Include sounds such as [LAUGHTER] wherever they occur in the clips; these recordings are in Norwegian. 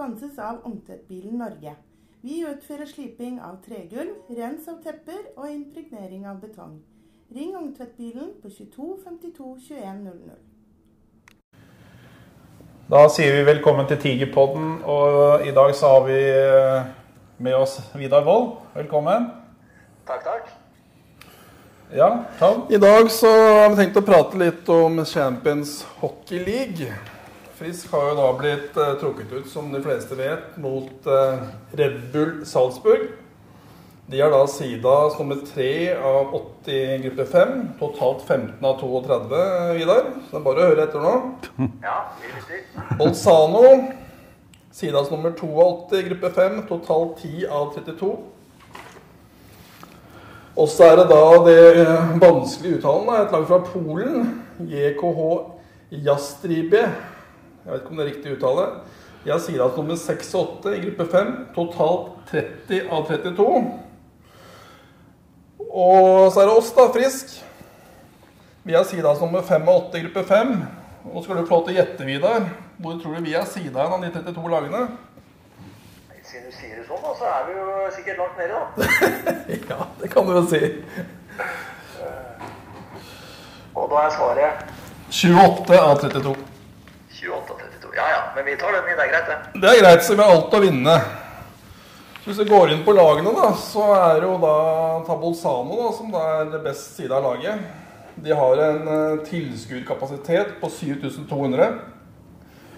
Sponses av Ungtvettbilen Norge. Vi utfører sliping av tregulv, rens av tepper og impregnering av betong. Ring Ungtvettbilen på 22 52 21 00. Da sier vi velkommen til Tigerpodden, og i dag så har vi eh, med oss Vidar Wold. Velkommen. Takk, takk. Ja, Tom? I dag så har vi tenkt å prate litt om Champions Hockey League. Frisk har jo da blitt uh, trukket ut, som de fleste vet, mot uh, Red Bull Salzburg. De har da sida som nummer 3 av 80 gruppe 5. Totalt 15 av 32, Vidar. Så det er bare å høre etter nå. [LAUGHS] Ja. Bolzano, sidas nummer 2 av 80 gruppe 5. Totalt 10 av 32. Og så er det da det eh, vanskelige uttalen. Et lag fra Polen. JKH Jastribie. Jeg vet ikke om det er riktig uttale. Jeg har at nummer 6 og 8 i gruppe 5. Totalt 30 av 32. Og så er det oss, da, Frisk. Vi har sidas nummer 5 og 8 i gruppe 5. Nå skal du få lov til å gjette, Vidar. Hvor tror du vi er sida av de 32 lagene? Siden du sier det sånn, da, så er vi jo sikkert langt nede, da. [LAUGHS] Ja, det kan du jo si. Og da er svaret 28 av 32. 28 av 32. Ja ja, men vi tar den i, det er greit, det. Det er greit, så vi har alt å vinne. Hvis vi går inn på lagene, da, så er det jo da Tabolzano da, som da er det best side av laget. De har en uh, tilskuerkapasitet på 7200.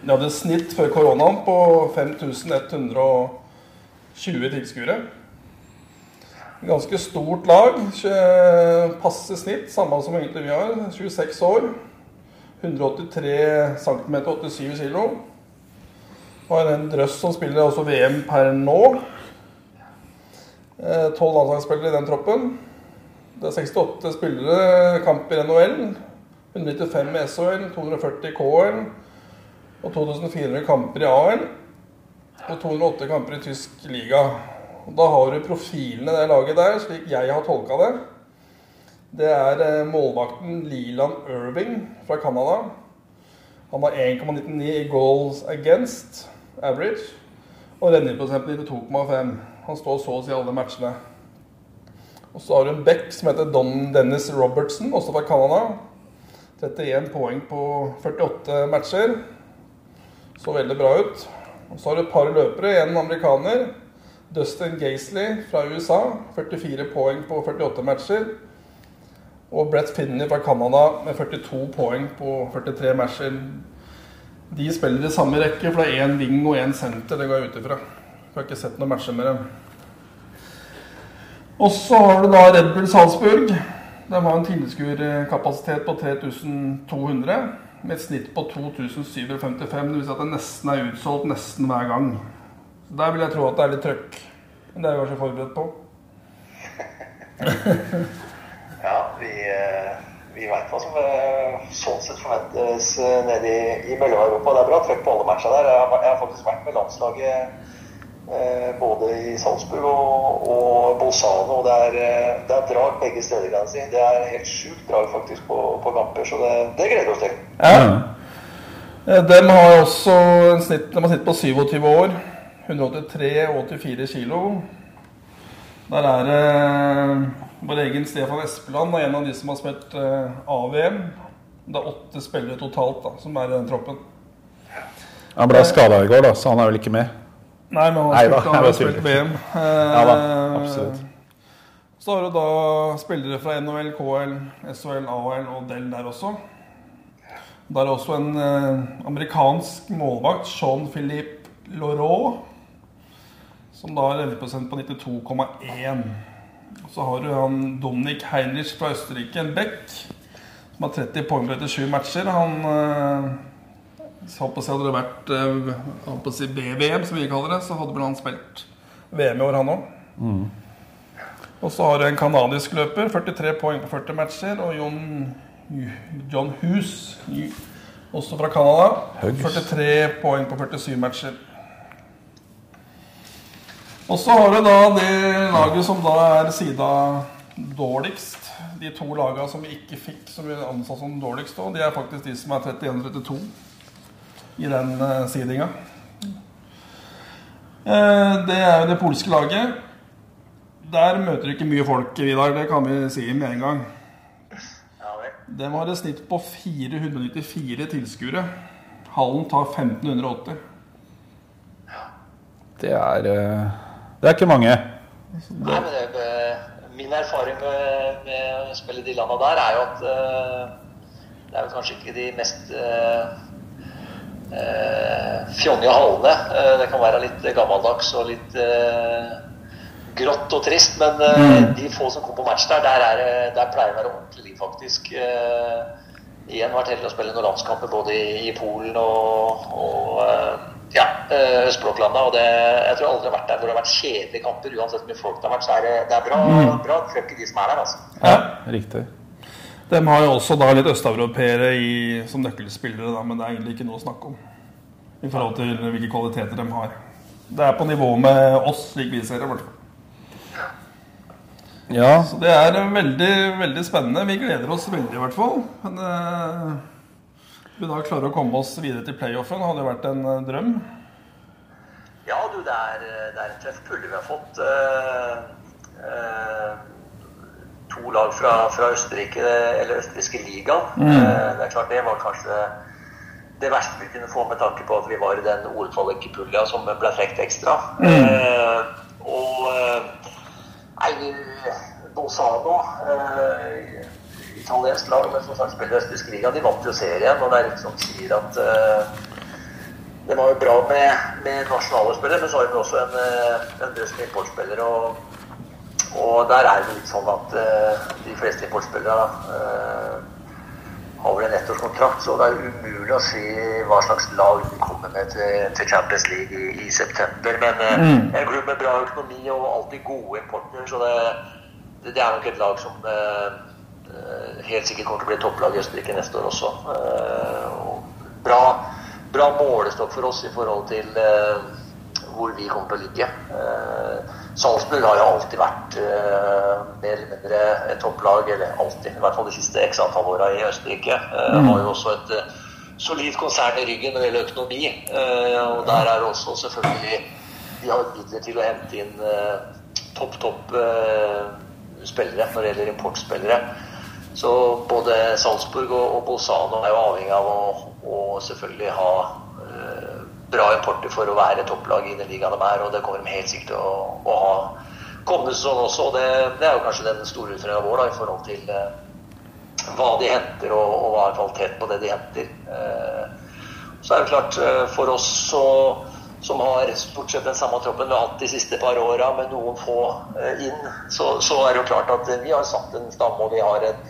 De hadde snitt før koronaen på 5120 tilskuere. Ganske stort lag. Passe snitt, samme som egentlig vi har. 26 år. 183 cm, 87 kg. Har en drøss som spiller også VM per nå. Eh, Tolv landslagsspillere i den troppen. Det er 68 spillere kamper i NHL. 195 i SHL, 240 i KL og 2400 kamper i AL. Og 208 kamper i tysk liga. Og da har du profilene i det laget der, slik jeg har tolka det. Det er eh, målvakten Leland Irving fra Canada. Han har 1,99 i goals against average. Og redningsprosenten 92,5. Han står så å si alle matchene. Og så har du en back som heter Don Dennis Robertson, også fra Canada. 31 poeng på 48 matcher. Så veldig bra ut. Og så har du et par løpere, en amerikaner. Dustin Gaisley fra USA. 44 poeng på 48 matcher. Og Brett Finney fra Canada med 42 poeng på 43 matcher. De spiller i samme rekke, for det er én wing og én senter. Det går jeg ut ifra. Har ikke sett noen matcher med dem. Og så har du da Red Bull Salzburg. De har en tilskuerkapasitet på 3200 med et snitt på 2755. Det vil si at det nesten er utsolgt nesten hver gang. Så Der vil jeg tro at det er litt trøkk. Men det er jeg kanskje forberedt på. [LAUGHS] Ja, vi, eh, vi veit hva som eh, sånn sett forventes eh, nede i, i Mellom-Europa. Det er bra trøkk på alle matcha der. Jeg har, jeg har faktisk vært med landslaget eh, både i Salzburg og, og Bolzano. og Det er, eh, det er drag begge steder, kan jeg si. Det er helt sjukt drag faktisk på, på kamper, så det, det gleder vi oss til. Ja. De har også en snitt, de har snitt på 27 år. 183 og 84 kilo. Der er det vår egen Stefan Espeland, og en av de som har spilt eh, AVM. Det er åtte spillere totalt da, som er i den troppen. Han ble skada i går, da, så han er vel ikke med. Nei, men han har spilt, han jeg har spilt. VM. Ja da, Eh, absolutt. Så har du da spillere fra NHL, KL, SHL, AHL og Del der også. Der er også en eh, amerikansk målvakt, Jean-Philippe Laureau, som da har leveprosent på 92,1. Så har du han Dominik Heinrich fra Østerrike, en back, som har 30 poeng på 37 matcher. Han eh, jeg hadde det vært eh, jeg, BVM, som vi kaller det, så hadde vel han spilt VM i år, han òg. Og så har du en kanadisk løper, 43 poeng på 40 matcher. Og John, John Hus, også fra Canada, 43 poeng på 47 matcher. Og så har du da det laget som da er sida dårligst. De to lagene som vi ikke fikk, som vi anså som dårligst, og de er faktisk de som er 31-32 i den uh, sidinga. Eh, Det er jo det polske laget. Der møter du ikke mye folk, Vidar. Det kan vi si med en gang. De har et snitt på 494 tilskuere. Hallen tar 1580. Det er eh, Det er ikke mange. Nei, men det, det- Min erfaring med, med å spille de landa der er jo at uh, det er vel kanskje ikke de mest uh, fjonge hallene. Uh, det kan være litt gammeldags og litt eh, grått og trist, men mm. de få som kommer på match der, der, er, der pleier det å være ordentlig liv, faktisk. Uh, igjen vært heldig å spille noen landskamper både i, i Polen og, og eh, ja, Østblokklandet. Og det, jeg tror jeg aldri har vært der hvor det har vært kjedelige kamper. Uansett hvor mye folk det har vært, så er det, det er bra, bra trøkk i de som er der. altså. Ja, riktig. De har jo også da litt østeuropeere som nøkkelspillere, da, men det er egentlig ikke noe å snakke om. I forhold til hvilke kvaliteter de har. Det er på nivå med oss, slik vi ser det. i hvert fall. Ja, Så det er veldig, veldig spennende. Vi gleder oss veldig, i hvert fall. Men eh, vi da klarer å komme oss videre til playoffen, hadde jo vært en eh, drøm. Ja, du, det er, det er en tøff pulje vi har fått. Uh, uh, to lag fra, fra Østerrike, eller østerrikske ligaen. Uh, det er klart det var kanskje det verste vi kunne få med tanke på at vi var i den OL-kvalikpulja som ble trukket ekstra. Eh, og Nei, Bolzano Italiensk lag, men som sagt spiller østerrikske liga, de vant jo serien. Og det er litt som sier at uh, det var jo bra med, med nasjonale spillere, men så har vi også en, eh, en drøss med importspillere. Og, og der er det litt sånn at uh, de fleste importspillere uh, har vel en ettårskontrakt, så det er umulig å si hva slags lag de kommer med til, til Champions League i, i september. Men eh, en klubb med bra økonomi og alltid gode importer, så det, det, det er nok et lag som eh, helt sikkert kommer til å bli topplag i Østerrike neste år også. Eh, og bra, bra målestokk for oss i forhold til eh, hvor vi kommer til å ligge. Eh, Salzburg har jo alltid vært eh, mer eller mindre et topplag, eller alltid, i hvert fall de siste x antall åra i Østerrike. Mm. Har jo også et eh, solid konsern i ryggen når det gjelder økonomi. Eh, og der er det også selvfølgelig De har midler til å hente inn eh, topp, topp eh, spillere når det gjelder importspillere. Så både Salzburg og, og Bolzano er jo avhengig av å, å selvfølgelig ha eh, bra importer for å være topplag i den ligaen de er, og det kommer de helt sikkert til å, å ha kommende sesong også. og det, det er jo kanskje den store utfordringa vår da, i forhold til eh, hva de henter, og, og hva er kvaliteten på det de henter. Eh, så er det klart, eh, for oss så, som har stort sett den samme troppen vi har hatt de siste par åra, med noen få eh, inn, så, så er det jo klart at vi har satt en stamme, og vi har en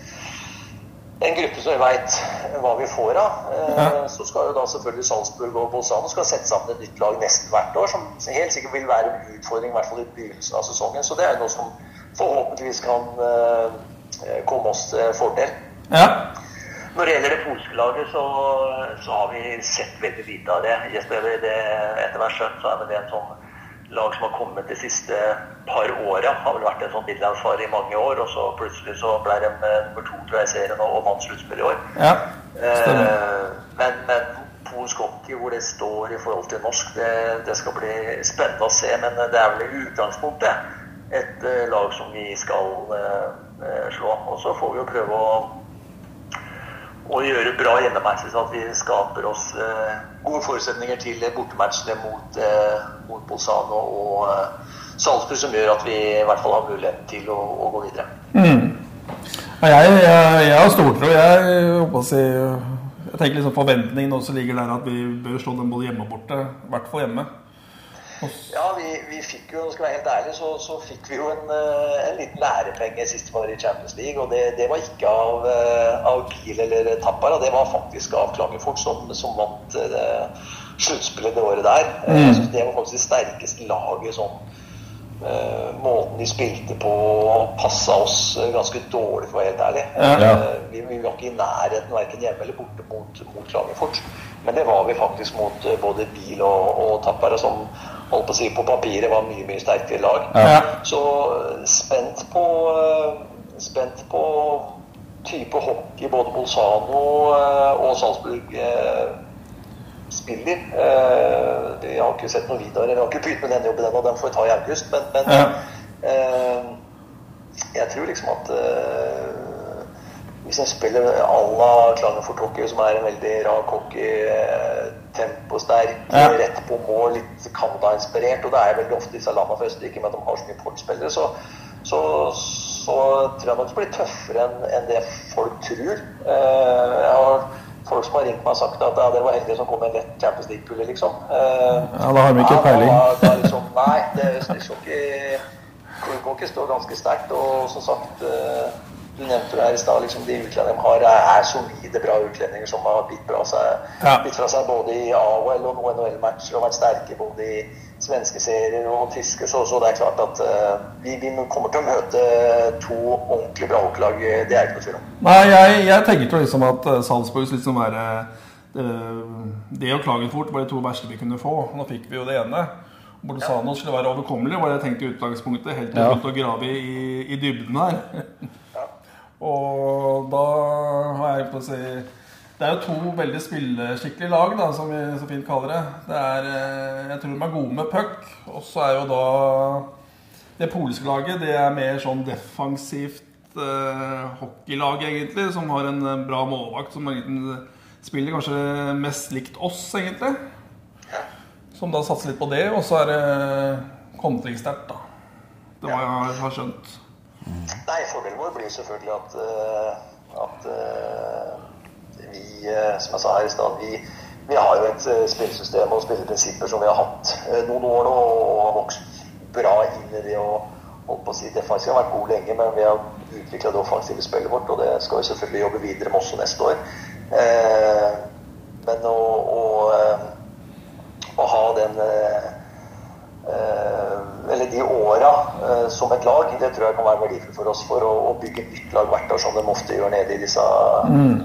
en gruppe som veit hva vi får av. Eh, Så skal jo da selvfølgelig Salzburg og Bolzano skal sette sammen et nytt lag nesten hvert år, som helt sikkert vil være en utfordring, i hvert fall i begynnelsen av sesongen. Så det er noe som forhåpentligvis kan eh, komme oss til fordel. Ja. Når det gjelder det polske laget, så, så har vi sett veldig lite av det. Det etter hvert skjønt så er det en sånn lag som har kommet de siste par åra. Har vel vært en sånn middelhavsfar i mange år, og så plutselig så ble de eh, nummer to tror jeg, i serien og, og vant sluttspill i år. ja. Eh, men, men polsk hockey, hvor det står i forhold til norsk, det, det skal bli spennende å se. Men det er vel i utgangspunktet et eh, lag som vi skal eh, eh, slå. Og så får vi jo prøve å, å gjøre bra hjemmematcher, så at vi skaper oss eh, gode forutsetninger til bortematchene mot, eh, mot Bolzano og eh, Salzburg, som gjør at vi i hvert fall har muligheten til å, å gå videre. Mm. Jeg, jeg, jeg har stortro. Jeg, jeg, jeg tenker liksom forventningen også ligger der at vi bør slå dem både hjemme og borte. I hvert fall hjemme. Ja, vi, vi fikk jo, skal være helt ærlig, så, så fikk vi jo en, eh, en liten lærepenge sist var i Champions League. Og det, det var ikke av, eh, av Kiel eller Tappara, det var faktisk av Klangefort som, som vant eh, sluttspillet det året der. Mm. Jeg synes det var faktisk det sterkeste laget sånn eh, Måten de spilte på passa oss eh, ganske dårlig, for å være helt ærlig. Ja. Eh, Vi, vi var ikke i nærheten verken hjemme eller borte mot, mot Klagenfurt. Men det var vi faktisk mot eh, både Bil og, og Tappara, som holdt på å si på papiret var mye mye sterkere lag. Ja. Så eh, spent på eh, Spent på type hockey både Bolzano eh, og Salzburg spiller. Jeg har ikke sett noe videre. Jeg har ikke begynt med den jobben ennå, den får vi ta i august. Men, men Ja. jeg tror liksom at hvis en spiller à la Klanger for Tokyo, som er en veldig rak hockey, eh, temposterk, Ja. rett på mål, litt Canada-inspirert, og det er veldig ofte disse landene for Østerrike med at de har så mye portspillere, så, så, så tror jeg nok det blir tøffere enn en det folk tror. Eh, jeg har folk som har ringt meg og sagt at ja, dere var heldige som kom med en lett Champions League-pulje, liksom. Eh, Ja, da har vi ikke ja, peiling. Da, da liksom, nei, det Østerrike Hockey står ganske sterkt, og som sagt du nevnte det her i stad, liksom, de utlendingene de har, er, solide, bra utlendinger som har bitt, bra seg, Ja. bitt fra seg både i AHL og noen NHL-matcher og vært sterke både i svenske serier og tyske. Så, så det er klart at uh, vi, vi kommer til å møte to ordentlig bra hockeylag. Det er ikke noe tvil om. Nei, jeg, jeg tenkte liksom at Salzburgs Salzburg liksom være det, Det og Klagenfurt var de to verste vi kunne få. Nå fikk vi jo det ene. Bolzano skulle være overkommelig, var det jeg tenkte i utgangspunktet. Helt til Ja. vi begynte å grave i, i dybden her. [LAUGHS] og da har jeg på å si Det er jo to veldig spilleskikkelige lag, da, som vi så fint kaller det. det er, eh, jeg tror de er gode med puck. Og så er jo da det polske laget det er mer sånn defensivt eh, hockeylag, egentlig. Som har en eh, bra målvakt som egentlig spiller kanskje mest likt oss, egentlig. Som da satser litt på det. Og så er det kontringssterkt, da. Det var jeg har skjønt. Nei, fordelen vår blir selvfølgelig at, eh, at eh, vi, eh, som jeg sa her i stad, vi, vi har jo et spillesystem og spilleprinsipper som vi har hatt noen år nå, og har vokst bra inn i det. og holdt på å si Defensiv har vært god lenge, men vi har utvikla det offensive spillet vårt, og det skal vi selvfølgelig jobbe videre med også neste år. Men å, å, å ha den eller de åra eh, som et lag, det tror jeg kan være verdifullt for oss for å, å bygge nytt lag hvert år, som de ofte gjør nede i disse mm.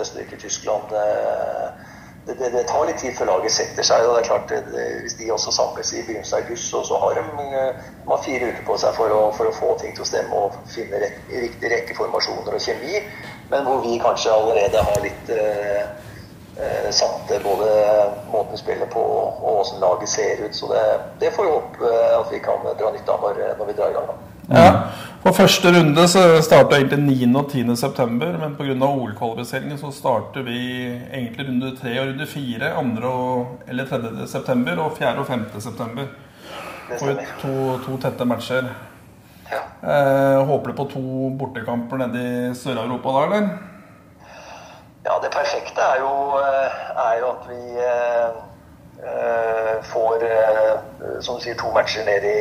Østerrike, Tyskland. Eh, det, det, det tar litt tid før laget setter seg. og det er klart, det, Hvis de også samles i begynnelsen av august, så, så har de, eh, de har fire uker på seg for å, for å få ting til å stemme og finne rett, riktig rekkeformasjoner og kjemi, men hvor vi kanskje allerede har litt eh, eh, satt både måten vi spiller på og hvordan laget ser ut. Så det, det får vi håpe eh, at vi kan dra nytte av når, når vi drar i gang. da. Ja. For første runde så starta egentlig 9. og 10. september, men pga. OL-kvalifiseringen så starter vi egentlig runde 3 og runde 4 2. Og, eller 3. september og 4. og 5. september. Stemmer. to, to tette matcher. Ja. Eh, håper du på to bortekamper nede i Sør-Europa da, eller? Ja, det perfekte er jo, eh, er jo at vi eh, eh, får, eh, som du sier, to matcher ned i,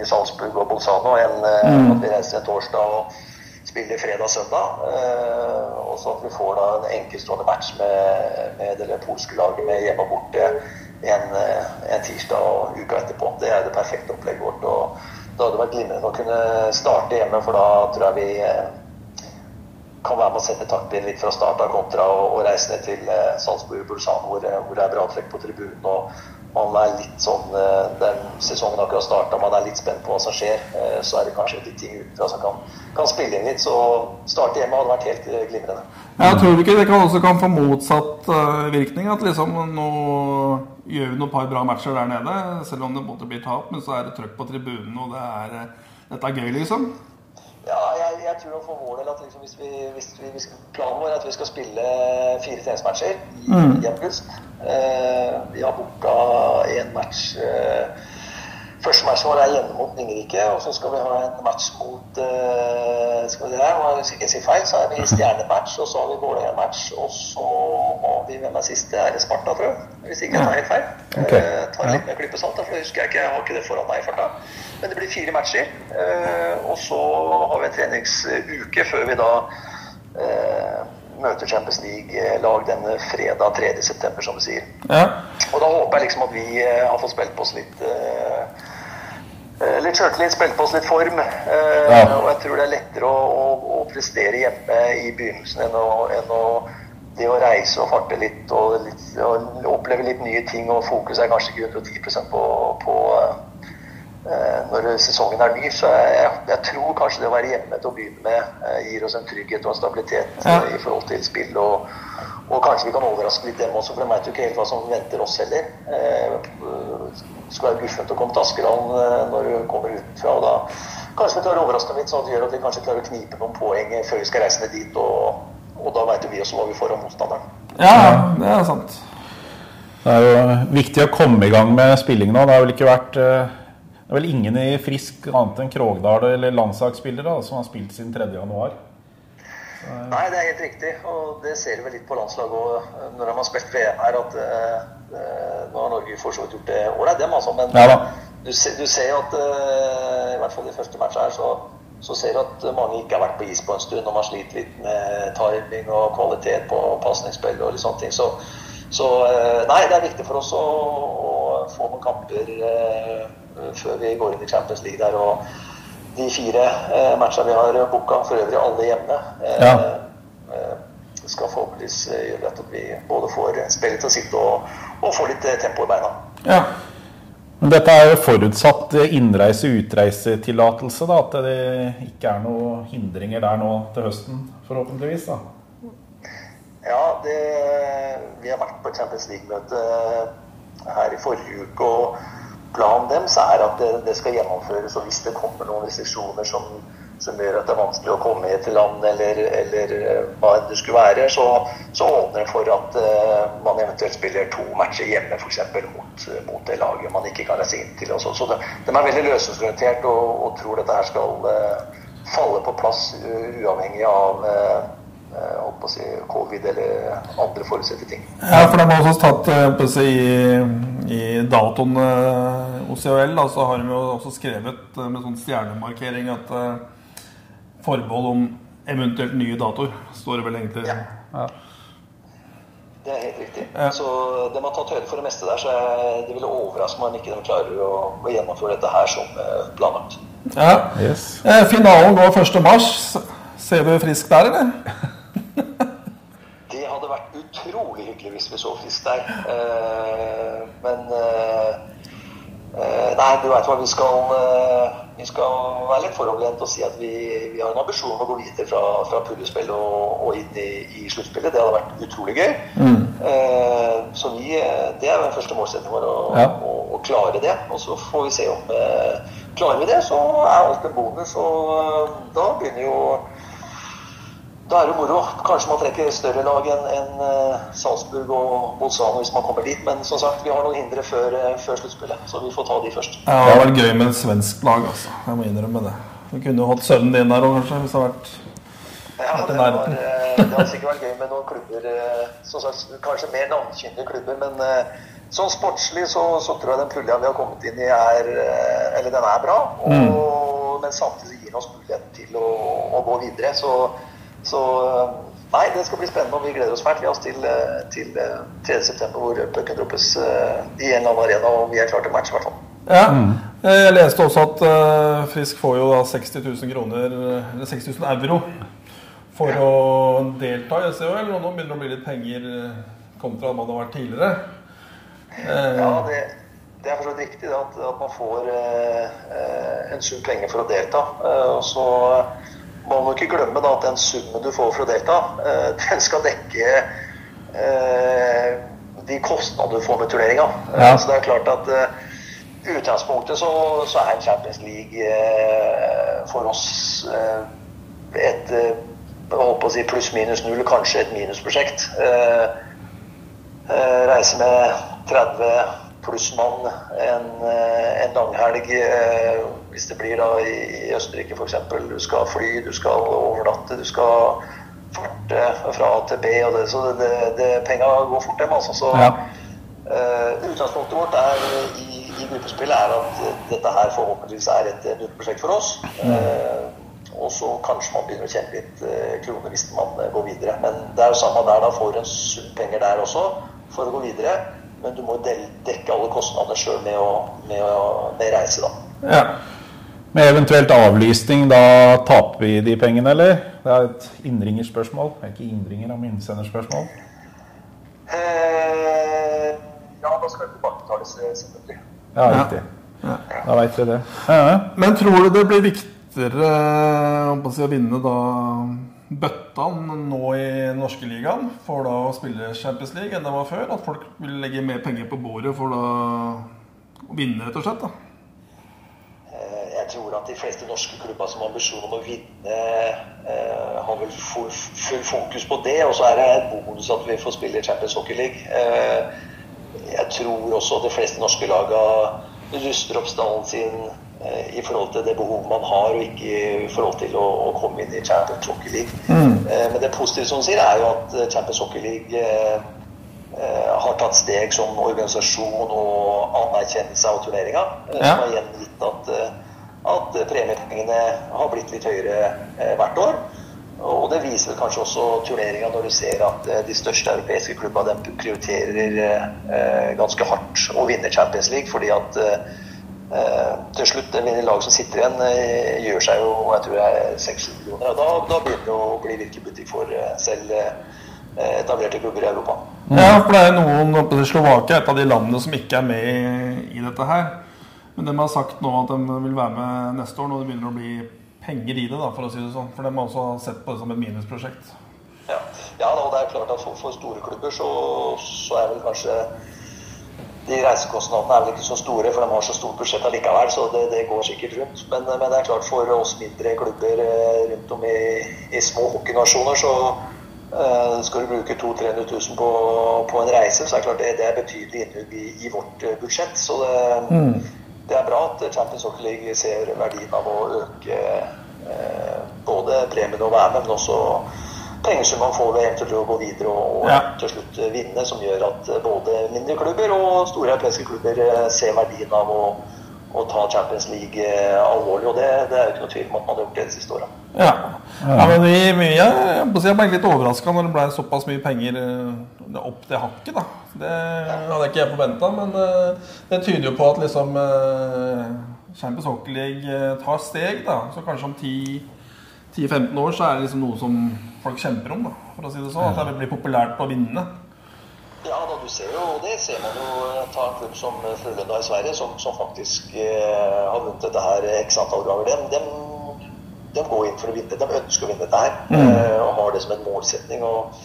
i Salzburg og Bolzano. En, mm. At vi reiser torsdag og spiller fredag-søndag. Eh, og så at vi får da en enkeltstående match med, med det polske laget med hjemme og borte en, en tirsdag og uka etterpå. Det er det perfekte opplegget vårt. og da hadde det vært glimrende å kunne starte hjemme, for da tror jeg vi kan være med å sette taktpinnen litt fra start av kontra å reise ned til eh, Salzburg Bulsan, hvor, eh, hvor det er bra trekk på tribunen. og man er litt sånn, eh, Den sesongen akkurat starta, man er litt spent på hva som skjer. eh, Så er det kanskje litt ting utenfra som kan, kan spille inn litt. Så starte hjemme hadde vært helt eh, glimrende. Jeg tror ikke det kan også kan få motsatt virkning. At liksom nå gjør vi noen par bra matcher der nede, selv om det måtte bli tap, men så er det trøkk på tribunen, og det er, dette er gøy, liksom. Ja, jeg, jeg tror for vår del at liksom hvis vi, hvis vi, hvis planen vår er at vi skal spille fire treningsmatcher i, i august. Uh, vi har booka én match. Eh, første matchen vår er hjemme mot Ringerike, og så skal vi ha en match mot eh, skal vi det og Hvis jeg ikke sier feil, så er vi Stjernematch, og så har vi Vålerenga-match, og så har vi hvem er siste? Er det Sparta, tror jeg? Hvis ikke jeg tar helt feil. Okay. Eh, tar en liten klype salt, for det husker jeg ikke. Jeg har ikke det foran meg i farta. Men det blir fire matcher. Eh, og så har vi en treningsuke før vi da eh, møter Champions League-lag denne fredag 3. september, som du sier. Ja. Og da håper jeg liksom at vi har fått spilt på oss litt eh, Litt sjøltillit, spilt på oss litt form. Eh, Ja. Og jeg tror det er lettere å, å, å prestere hjemme i begynnelsen enn å, enn å det å reise og farte litt og, litt og oppleve litt nye ting, og fokus er kanskje ikke 110 på, på eh, når sesongen er ny. Så jeg, jeg tror kanskje det å være hjemme til å begynne med eh, gir oss en trygghet og en stabilitet Ja. eh, i forhold til spill og, og kanskje vi kan overraske litt dem også, for de vet jo ikke helt hva som venter oss heller. Eh, skal være guffent å komme til Askeland eh, når du kommer utenfra. og da Kanskje vi klarer å overraske dem litt, sånn at det gjør at vi kanskje klarer å knipe noen poeng før vi skal reise ned dit. Og, og da vet vi også hva vi får av motstanderen. Ja, det er sant. Det er jo viktig å komme i gang med spilling nå. Det har vel ikke vært eh, Det er vel ingen i Frisk annet enn Krogdal eller landslagsspillere som har spilt siden 3. Nei, det er helt riktig. Og det ser vi litt på landslaget òg når de har spilt VM her. at uh, Nå har Norge for så vidt gjort det ålreit, dem altså. Men ja, du, ser, du ser jo at uh, i hvert fall i første match her, så, så ser du at mange ikke har vært på is på en stund. Og man sliter litt med timing og kvalitet på pasningsspill og litt sånne ting. Så, så uh, nei, det er viktig for oss å, å få noen kamper før vi går inn i Champions League der. og de fire eh, matchene vi har booka, for øvrig alle hjemme, eh, ja. eh, skal forhåpentligvis gjøre at vi både får spillet til å sitte og, og få litt tempo i beina. Ja. Men dette er jo forutsatt innreise-utreisetillatelse, da? At det ikke er noen hindringer der nå til høsten, forhåpentligvis? da? Ja, det, vi har vært på Champions League-møte her i forrige uke. og planen deres er at det, det, skal gjennomføres. Og hvis det kommer noen restriksjoner som, som, gjør at det er vanskelig å komme hit til land, eller, eller eh, hva det skulle være, så, så åpner det for at uh, man eventuelt spiller to matcher hjemme, f.eks. Mot, mot det laget man ikke kan reise inn til. Så, så de, de, er veldig løsningsorientert og, og, tror dette her skal uh, falle på plass uh, uavhengig av å si, covid eller andre forutsette ting. Ja, for de har også tatt på å si, i datoen hos CHL da, så har de jo også skrevet med sånn stjernemarkering at uh, forbehold om eventuelt nye datoer står det vel egentlig. Ja. ja. Det er helt riktig. Ja. Så de har tatt høyde for det meste der. Så det ville overraske meg om ikke de klarer å, å gjennomføre dette her som planlagt. Ja. Yes. Finalen går 1. mars. Ser du frisk der, eller? [LAUGHS] utrolig hyggelig hvis vi så frisk der. Men uh, nei, du veit hva. Vi skal, vi skal være litt foroverlent og si at vi, vi, har en ambisjon om å gå videre fra, fra pullespill og, og, inn i, i sluttspillet. Det hadde vært utrolig gøy. Mm. Så vi, det er den første målsettingen vår, å, ja. å, å, klare det. Og så får vi se om Klarer vi det, så er alt en bonus. Og da begynner jo da er det moro. Kanskje man trekker større lag enn en, uh, Salzburg og Bolzano hvis man kommer dit. Men som sagt, vi har noen hindre før, uh, før sluttspillet, så vi får ta de først. Ja, Det har vært gøy med et svensk lag, altså. Jeg må innrømme det. Du kunne jo hatt sønnen din der òg, kanskje, hvis det hadde vært ja, det har, uh, det har sikkert vært gøy med noen klubber, som sagt, kanskje mer navnkyndige klubber. Men sånn sportslig så, så, tror jeg den pulja vi har kommet inn i, er Eller den er bra. Og, mm. Men samtidig gir den oss muligheten til å, å gå videre. Så så eh, nei, det skal bli spennende, og vi gleder oss fælt til, oss til 3.9. Eh, hvor pucken droppes i en eller annen arena, og vi er klare til match i hvert fall. Ja. Mm. Jeg leste også at Frisk får jo da 60 000 kroner, eller 60 000 euro for ja. å delta i SEOL, Og nå begynner det å bli litt penger kontra man har vært tidligere. Ja, det, det, er fortsatt riktig at, at, man får eh, en sum penger for å delta. og så må du ikke glemme da, at den summen du får fra delta, eh, [LAUGHS] den skal dekke eh, de kostnadene du får med turneringa. Ja. Så det er klart at eh, i utgangspunktet så, så, er en Champions League eh, for oss et si pluss-minus null, kanskje et minusprosjekt. reise med 30 plussmann en, eh, en langhelg. Eh, hvis det blir da i Østerrike f.eks. Du skal fly, du skal overnatte, du skal farte fra A til B. og det, Så det, det, penga går fort, dem. Altså. Så ja. uh, utgangspunktet vårt er, i, i gruppespillet er at dette her forhåpentligvis er et nullprosjekt for oss. Mm. Uh, og så kanskje man begynner å tjene litt uh, kroner hvis man går videre. Men det er jo samme der. Da får du en sum penger der også for å gå videre men du må dekke alle kostnader sjøl med, med, med reise, da. Ja. Med eventuelt avlysning, da taper vi de pengene, eller? Det er et innringerspørsmål. Det er ikke innringer, men innsenderspørsmål. Eh, ja, da skal det tilbakebetales, selvfølgelig. Ja, riktig. Ja. Da veit vi det. Ja, Men tror du det blir viktigere å, vinne da bøttene nå i norske ligaen for da å spille Champions League enn det var før? At folk vil legge mer penger på bordet for da å vinne, rett og slett? da? Eh, jeg tror at de fleste norske klubber som har ambisjon om å vinne, eh, har vel full, full, fokus på det. Og så er det et bonus at vi får spille Champions Hockey League. Eh, jeg tror også at de fleste norske lagene ruster opp stallen sin eh, i forhold til det behovet man har, og ikke i forhold til å, å komme inn i Champions Hockey League. Mm. Eh, men det positive som hun sier, er jo at eh, Champions Hockey League har tatt steg som organisasjon og anerkjennelse av turneringa. Ja. Som har igjen gitt at, at premiepengene har blitt litt høyere hvert år. Og det viser kanskje også turneringa når du ser at de største europeiske klubbene prioriterer ganske hardt å vinne Champions League. fordi at Eh, til slutt, det lag som sitter igjen, eh, gjør seg jo jeg tror det er 600 millioner. og da, da, begynner det å bli virkelig butikk for eh, selv etablerte klubber i Europa. Ja, for det er noen Slovakia er et av de landene som ikke er med i dette her. Men de har sagt nå at de vil være med neste år når det begynner å bli penger i det. da, for å si det sånn. For de har også sett på det som et minusprosjekt. Ja, ja og det er klart at for, for store klubber så, så er vel kanskje de reisekostnadene er vel ikke så store, for de har så stort budsjett allikevel. Så det, det går sikkert rundt. Men, men, det er klart for oss mindre klubber eh, rundt om i, i små hockeynasjoner, så uh, skal du bruke 200 000-300 000 på, på, en reise, så er det klart det, det er betydelig innhugg i, i, vårt uh, budsjett. Så det, mm. Det, er bra at Champions Hockey League ser verdien av å øke eh, både premien og være med, men også penger som man får ved eventuelt å gå videre og, ja. til slutt vinne, som gjør at både mindre klubber og store europeiske klubber eh, ser verdien av å, å ta Champions League eh, alvorlig. Og det, det, er jo ikke noe tvil om at man har gjort det de siste åra. Ja. ja. men vi, vi, jeg, jeg ble litt overraska når det ble såpass mye penger eh, opp det hakket. da. Det hadde ikke jeg forventa, men det tyder jo på at liksom Champions Hockey League tar steg. da, Så kanskje om 10-15 år så er det liksom noe som folk kjemper om, da, for å si det sånn. At det vil bli populært å vinne. Ja, da, du ser jo det ser man jo. Ta en klubb som Frølunda i Sverige, som, som faktisk eh, har vunnet dette her x antall ganger. De, de, de, går inn for å vinne. De ønsker å vinne dette her mm. eh, og har det som en målsetning. og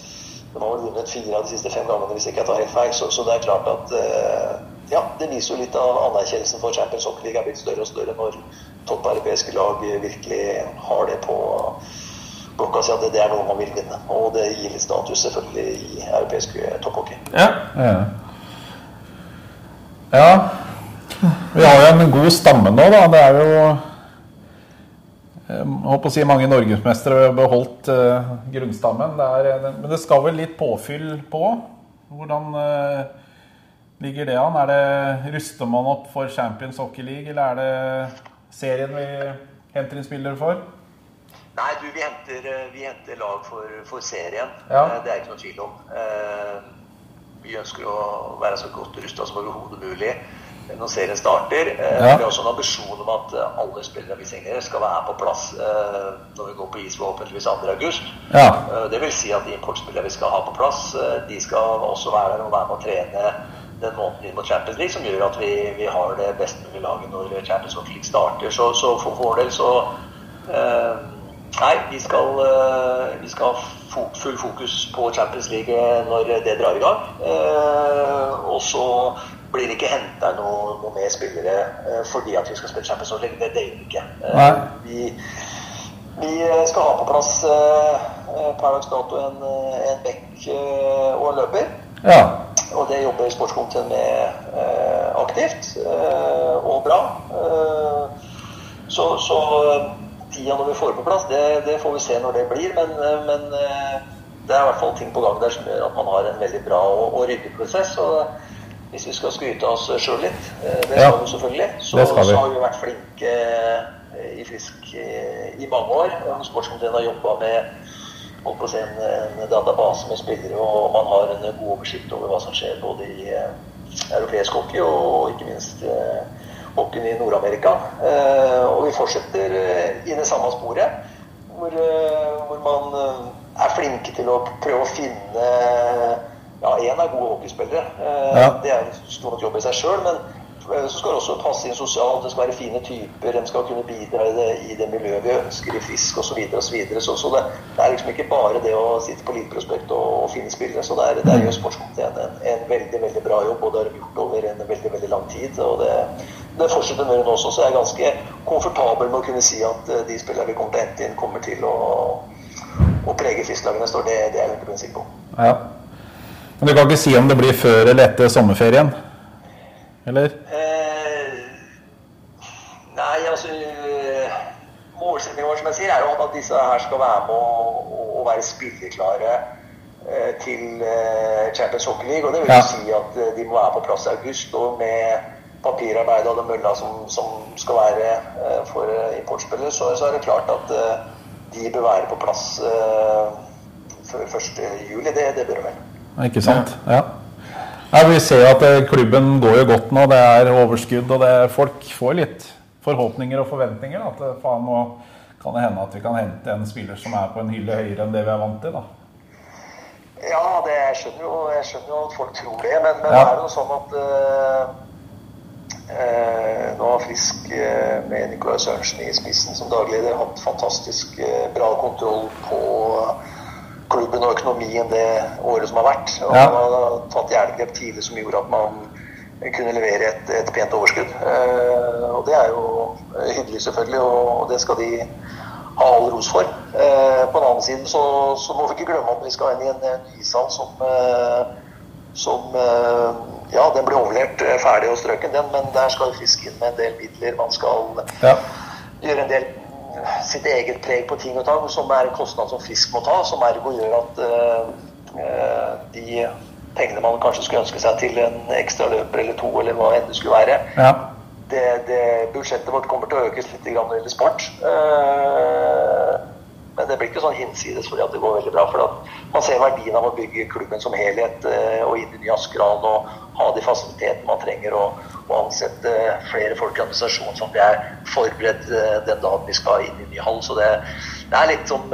De har vel vunnet fire av de siste fem gangene, hvis ikke jeg tar helt feil. Så, så det er klart at eh, ja, det viser jo litt av anerkjennelsen for Champions Hockey League er blitt større og større når topp europeiske lag virkelig har det på blokka si at det er noe man vil vinne. Og det gir litt status selvfølgelig i europeisk topphockey. Ja. ja. ja. Vi har jo en god stamme nå, da. Det er jo håper å si mange norgesmestere har beholdt uh, grunnstammen. Det er, men det skal vel litt påfyll på? Hvordan uh, ligger det an? Er det, ruster man opp for Champions Hockey League, eller er det serien vi henter inn spillere for? Nei, du, vi henter, eh, vi henter lag for, for serien. Ja. Eh, det er ikke noe tvil om. Eh, vi ønsker å være så godt rusta som overhodet mulig når serien starter. Ja. Vi har også en ambisjon om at alle spillere vi signerer, skal være på plass når vi går på is forhåpentligvis 2.8. Ja. Det vil si at de importspillere vi skal ha på plass, de skal også være der og være med å trene den måneden inn mot Champions League, som gjør at vi, vi har det best mulige laget når Champions League starter. Så, så for vår del så eh, Nei, vi skal, eh, vi skal, ha full fokus på Champions League når det drar i gang. Uh, og så blir ikke henta noe, noe mer spillere eh, fordi at vi skal spille Champions League. Det, det gjør vi ikke. Vi, vi, skal ha på plass per dags dato en, en bekk og en løper. Ja. Og det jobber sportskomiteen med aktivt og bra. så, så tida når vi får på plass, det, det, får vi se når det blir. Men, eh, men, eh, det er i hvert fall ting på gang der som gjør at man har en veldig bra og, og ryddig prosess. Og hvis vi skal skryte oss sjøl litt, eh, det skal vi selvfølgelig, så, vi. så, har vi vært flinke i Frisk i mange år. Sportskomiteen har jobba med holdt på å si, en, database med spillere, og man har en god oversikt over hva som skjer både i europeisk hockey og ikke minst hockeyen i Nord-Amerika. Eh, og vi fortsetter eh, i det samme sporet, hvor, eh, hvor, man er flinke til å prøve å finne Ja, én er gode hockeyspillere. Ja. Det er en stor jobb i seg sjøl, men så skal det også passe inn sosialt, det skal være fine typer, de skal kunne bidra i det, i det miljøet vi ønsker i Fisk osv. Så, videre, og så, videre. så, så det, det, er liksom ikke bare det å sitte på Eliteprospekt og, og, finne spillere. Så der, der gjør sportskomiteen en, en, veldig veldig bra jobb, og det har de gjort over en veldig veldig lang tid. og det, det fortsetter med hun også, så jeg er ganske komfortabel med å kunne si at eh, de spillere vi kommer til å hente inn, kommer til å, å prege år. Det, det er jeg 100 sikker på. Ja. Men du kan ikke si om det blir før eller etter sommerferien? Eller? Eh, nei, altså Målsettingen vår som jeg sier, er jo at disse her skal være med å, og være spilleklare eh, til eh, Champions Hockey League. Og det vil ja. si at eh, de må være på plass i august. Og med papirarbeid og den mølla som, som, skal være for importspillere, så, så, er det klart at de bør være på plass før 1. juli. Det, det bør de vel. Ikke sant. Ja. Ja, vi ser at eh, klubben går jo godt nå. Det er overskudd, og det, folk får litt forhåpninger og forventninger. At eh, faen, nå kan det hende at vi kan hente en spiller som er på en hylle høyere enn det vi er vant til. da. Ja, det, jeg, skjønner jo, jeg skjønner jo at folk tror det. Men, men ja. det er jo sånn at uh, uh, nå har Frisk uh, med Nicolai Sørensen i spissen som dagleder hatt fantastisk bra kontroll på klubben og økonomien det året som har vært. Og ja. man har tatt jerngrep tidlig som gjorde at man kunne levere et, et pent overskudd. Eh, og det er jo hyggelig, selvfølgelig, og det skal de ha all ros for. Eh, på den annen side så, så, må vi ikke glemme at vi skal inn i en, ishall som, uh, som Ja, den ble overlevert ferdig og strøken, den, men der skal Frisk inn med en del midler. Man skal ja. gjøre en del sitt eget preg på ting og tang, som er en kostnad som Frisk må ta, som ergo gjør at uh, de pengene man kanskje skulle ønske seg til en ekstra løper eller to, eller hva enn det skulle være, ja. det, det, budsjettet vårt kommer til å økes litt når det gjelder sport. Uh, men det blir ikke sånn hinsides fordi at det går veldig bra. For man ser verdien av å bygge klubben som helhet og inn i ny Askeral og ha de fasilitetene man trenger. og å ansette flere folk i administrasjonen sånn at vi er forberedt eh, den dagen vi skal inn i ny hall. Så det, det er litt som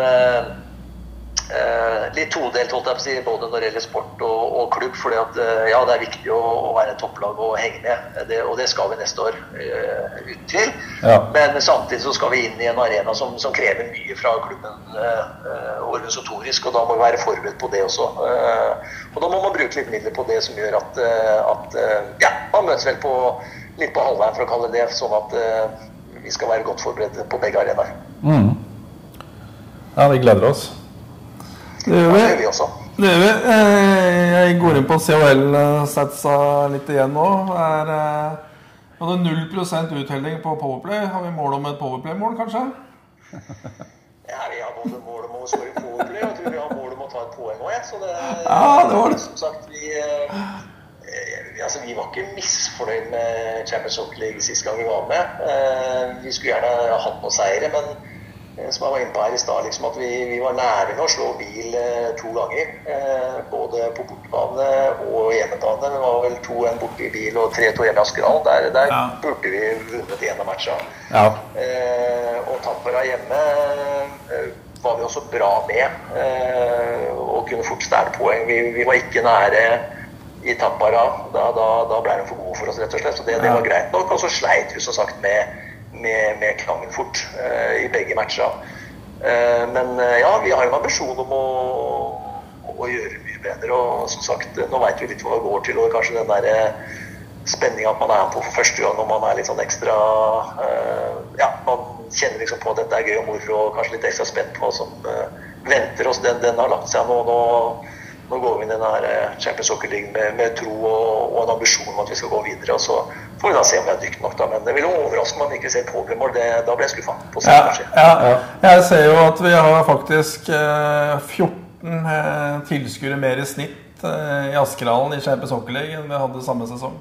eh, eh, litt todelt, holdt jeg på å si, både når det gjelder sport og, og klubb. For eh, ja, det er viktig å, å være topplag og henge med, det, og det skal vi neste år, eh, uten tvil. Ja. Men samtidig så skal vi inn i en arena som, som krever mye fra klubben eh, organisatorisk, og da må vi være forberedt på det også. Uh, og da må man bruke litt midler på det som gjør at, at ja, man møtes vel på, litt på halvveien, for å kalle det det, sånn at vi skal være godt forberedt på begge arenaer. Mm. Ja, vi gleder oss. Det gjør vi. Også. Det gjør vi. Eh, jeg går inn på CHL-satsa litt igjen nå. Er, eh, hadde 0 uttelling på Powerplay. Har vi mål om et Powerplay-mål, kanskje? [LAUGHS] Ja, vi har både mål om å skåre Powerplay, og jeg tror vi har mål om å ta et poeng òg, Så det, ja, det var det. Som sagt, vi, eh, altså, vi var ikke misfornøyd med Champions Hockey League sist gang vi var med. Vi skulle gjerne hatt noen seire, men Eh, som jeg var inne på her i stad, liksom at vi, vi, var nære med å slå bil eh, to ganger. Eh, både på bortebane og hjemmebane. Det var vel 2-1 borte i bil og 3-2 hjemme i Askeral. Der, der ja. burde vi vunnet en av matchene. Ja. Eh, og Tampera hjemme eh, var vi også bra med eh, og kunne fort stjele poeng. Vi, vi, var ikke nære i Tampara. Da, da, da ble de for gode for oss, rett og slett. Så det, det var greit nok. Og så sleit vi som sagt med med, med klangen fort uh, i begge matcher. Uh, men uh, ja, vi har en ambisjon om å, å, gjøre mye bedre. Og som sagt, nå veit vi litt hva det går til. Og kanskje den der spenninga at man er på for første gang og man er litt sånn ekstra Ja, man kjenner liksom på at dette er gøy og moro og kanskje litt ekstra spent på hva som venter oss. Den, den, har lagt seg nå. nå nå går vi inn i denne Champions Hockey League med, med tro og, og, en ambisjon om at vi skal gå videre. og Så får vi da se om vi er dyktig nok. da, Men det vil overraske meg om vi ikke ser påbli-mål. Da blir jeg skuffa. Ja, ja, ja. Jeg ser jo at vi har faktisk eh, 14 eh, tilskuere mer i snitt eh, i Askerhallen i Champions Hockey enn vi hadde samme sesong.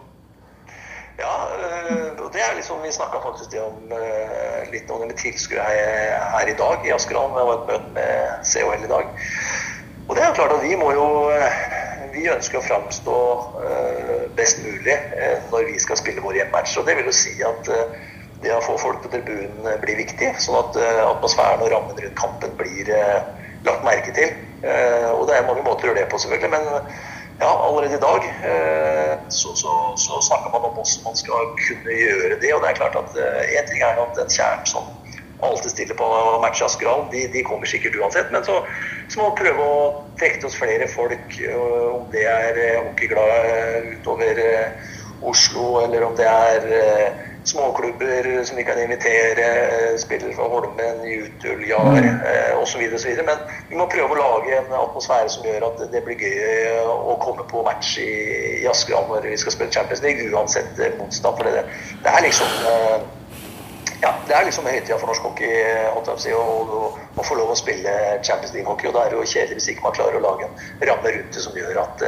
Ja, eh, og det er liksom, vi snakka faktisk om, eh, litt om det med tilskuere her, her, i dag i Askerhallen. Det var et møte med COL i dag. Og det er jo klart at vi må jo eh, vi ønsker å framstå uh, best mulig uh, når vi skal spille vår hjemmematch. Og det vil jo si at uh, det å få folk på tribunen blir viktig, sånn at atmosfæren og rammen rundt kampen blir lagt merke til. og det er mange måter å gjøre det på, selvfølgelig. Men ja, allerede i dag så, så, så snakker man om hvordan man skal kunne gjøre det. Og det er klart at én ting er at den kjernen som alltid stiller på matcha skral. de, de, kommer sikkert uansett. Men så, så må vi prøve å trekke til oss flere folk, om det er hockeyglade utover Oslo, eller om det er småklubber som vi kan invitere, spillere fra Holmen, Jutul, Jar mm. eh, osv. Men vi må prøve å lage en atmosfære som gjør at det blir gøy å komme på match i, i Askeland når vi skal spille Champions League, uansett motstand. For det, det er liksom ja, det er liksom høytida for norsk hockey å få lov å spille Champions League-hockey. Og da er det jo kjedelig hvis ikke man klarer å lage en ramme rundt det som gjør at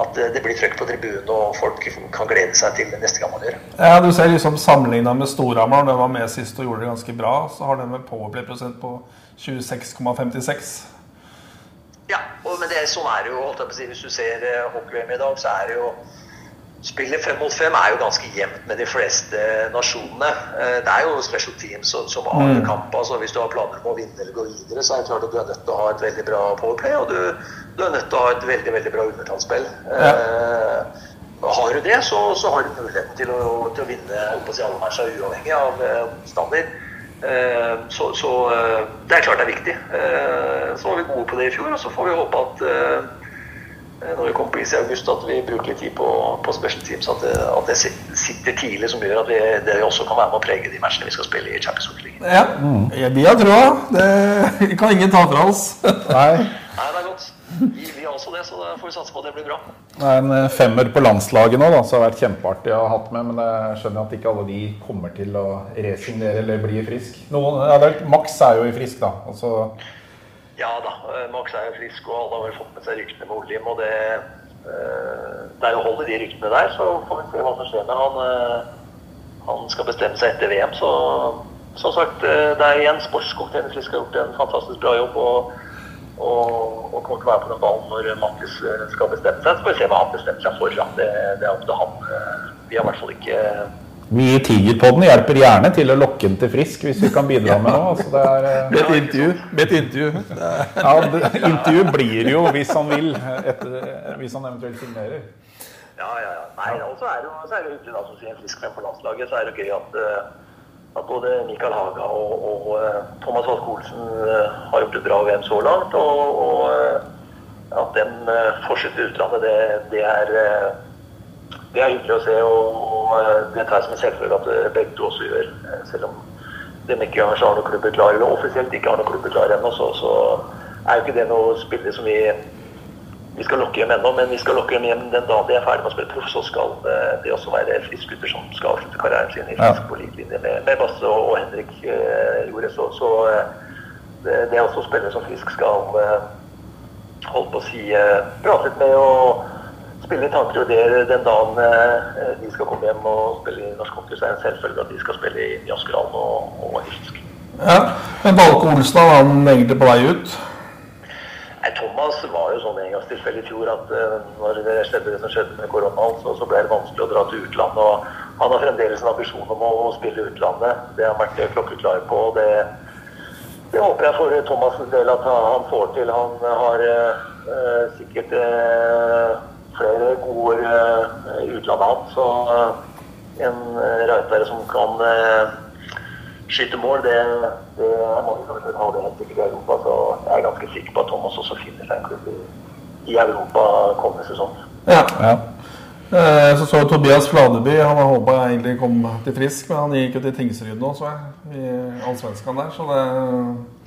at det blir trøkk på tribunen, og folk kan glede seg til det neste gang man gjør Ja, Du ser liksom sammenligna med Storhamar, den var med sist og gjorde det ganske bra, så har den powerplay-prosent på 26,56. Ja, og, men det, sånn er det jo. holdt jeg på å si, Hvis du ser uh, hockey-VM i dag, så er det jo Spillet fem mot fem er jo ganske jevnt med de fleste nasjonene. Eh, det er jo special teams som, som avgjør mm. kampen. Så hvis du har planer om å vinne eller gå videre, så er det klart at du er nødt til å ha et veldig bra powerplay. Og du, du er nødt til å ha et veldig veldig bra undertallsspill. Ja. Eh, har du det, så, så, har du muligheten til å, til å vinne på si, alle matcher uavhengig av standard. motstander. Eh, så, så eh, det er klart det er viktig. Eh, så var vi gode på det i fjor, og så får vi håpe at Eh, når vi kommer på is i august, at vi bruker litt tid på, på special teams. At det, at det, sitter tidlig, som gjør at vi, det også kan være med å prege de matchene vi skal spille i Champions League. Ja, mm. vi har troa. Det kan ingen ta fra oss. Nei. [LAUGHS] Nei, det er godt. Vi, vi har også det, så da får vi satse på at det blir bra. Det er en eh, femmer på landslaget nå, da, så det har vært kjempeartig å ha hatt med. Men jeg skjønner at ikke alle de kommer til å resignere eller bli frisk. Noen, ja, Max er jo i frisk, da. Og så ja da, eh, Max er jo frisk, og alle har fått med seg ryktene med Olim. Og det, eh, det er å holde de ryktene der, så får vi se hva som skjer med han. Eh, han skal bestemme seg etter VM, så som sagt, det er igjen sportskomiteen Frisk har gjort en fantastisk bra jobb. og og, og, kommer til å være på den ballen når Mattis skal bestemme seg. Så får vi se hva han bestemmer seg for. Det, det er opp til han. Vi har i hvert fall ikke vi på Tigerpodden hjelper gjerne til å lokke den til Frisk, hvis vi kan bidra med noe. Altså er, med et intervju. Med et intervju. ja, det, intervju blir jo hvis han vil, etter, hvis han eventuelt signerer. Ja, ja, ja. Nei, altså er det, så er det hyggelig, da, som sier Frisk venn på landslaget, så er det gøy at, eh, at både Mikael Haga og, og eh, Thomas Vask Olsen eh, har gjort det bra VM så langt. Og, og at den fortsetter utlandet, det, det er det er hyggelig å se, og, eh, det tar jeg som en selvfølge at eh, begge to også gjør. Eh, selv om de ikke har noen klubber klar, eller offisielt ikke har noen klubber klar ennå, så, så, er jo ikke det noe spiller som vi, vi skal lokke hjem ennå. Men vi skal lokke dem hjem den dagen de er ferdig med å spille proff. Så skal det også være friskgutter som skal avslutte karrieren sin i frisk på lik linje med, med Basse og, og Henrik eh, gjorde. Så, så det, det, er også spillere som Frisk skal eh, holde på å si eh, prate litt med. og spille tanker og ideer den dagen eh, de skal komme hjem og spille i norsk hockey. Så er det en selvfølge at de skal spille i Askerhallen og, og Hilsk. Ja, Men Balke Olsen, var han egentlig på vei ut? Nei, Thomas var jo sånn engangstilfelle i fjor at uh, når det skjedde det som skjedde med koronaen, så, så, ble det vanskelig å dra til utlandet. og Han har fremdeles en ambisjon om å, å spille utlandet. Det har han vært klokkeklar på. og det, det håper jeg for Thomas' del at han får til. Han har uh, sikkert uh, flere gode år i utlandet Så uh, en uh, som kan skyte mål, det, det er mange som vil ha det helt sikkert i Europa. Så jeg er ganske sikker på at Thomas også finner seg en klubb i, i Europa kommende sesong. Ja. ja. Så så Tobias Fladeby, han har håpa egentlig kom til frisk, men han gikk jo til Tingsryd nå, så jeg, i Allsvenskan der, så det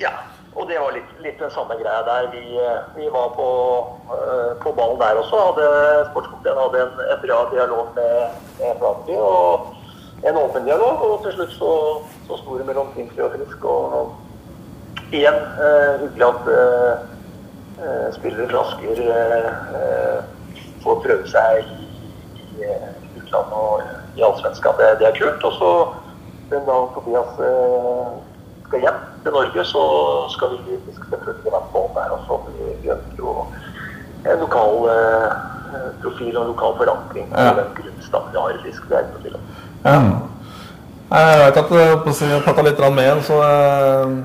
Ja. Og det var litt, litt den samme greia der. Vi, vi var på, uh, på, ballen der også. Hadde, sportskomiteen hadde en, en, bra dialog med, med. Og en åpen dialog. Og til slutt så, så sto det mellom Tingsryd og Frisk. Og igjen uh, hyggelig at uh, spillere fra Asker får prøve seg i, i, utlandet og i allsvenska. Det, det er kult. Og så den dagen Tobias skal hjem til Norge, så skal vi, selvfølgelig være på der også. Vi ønsker jo en lokal eh, profil og en lokal forankring på av den grunnstammen vi har i fisk. Det er ikke noe tvil om. Ja. Jeg vet at jeg har prata litt med en, så eh,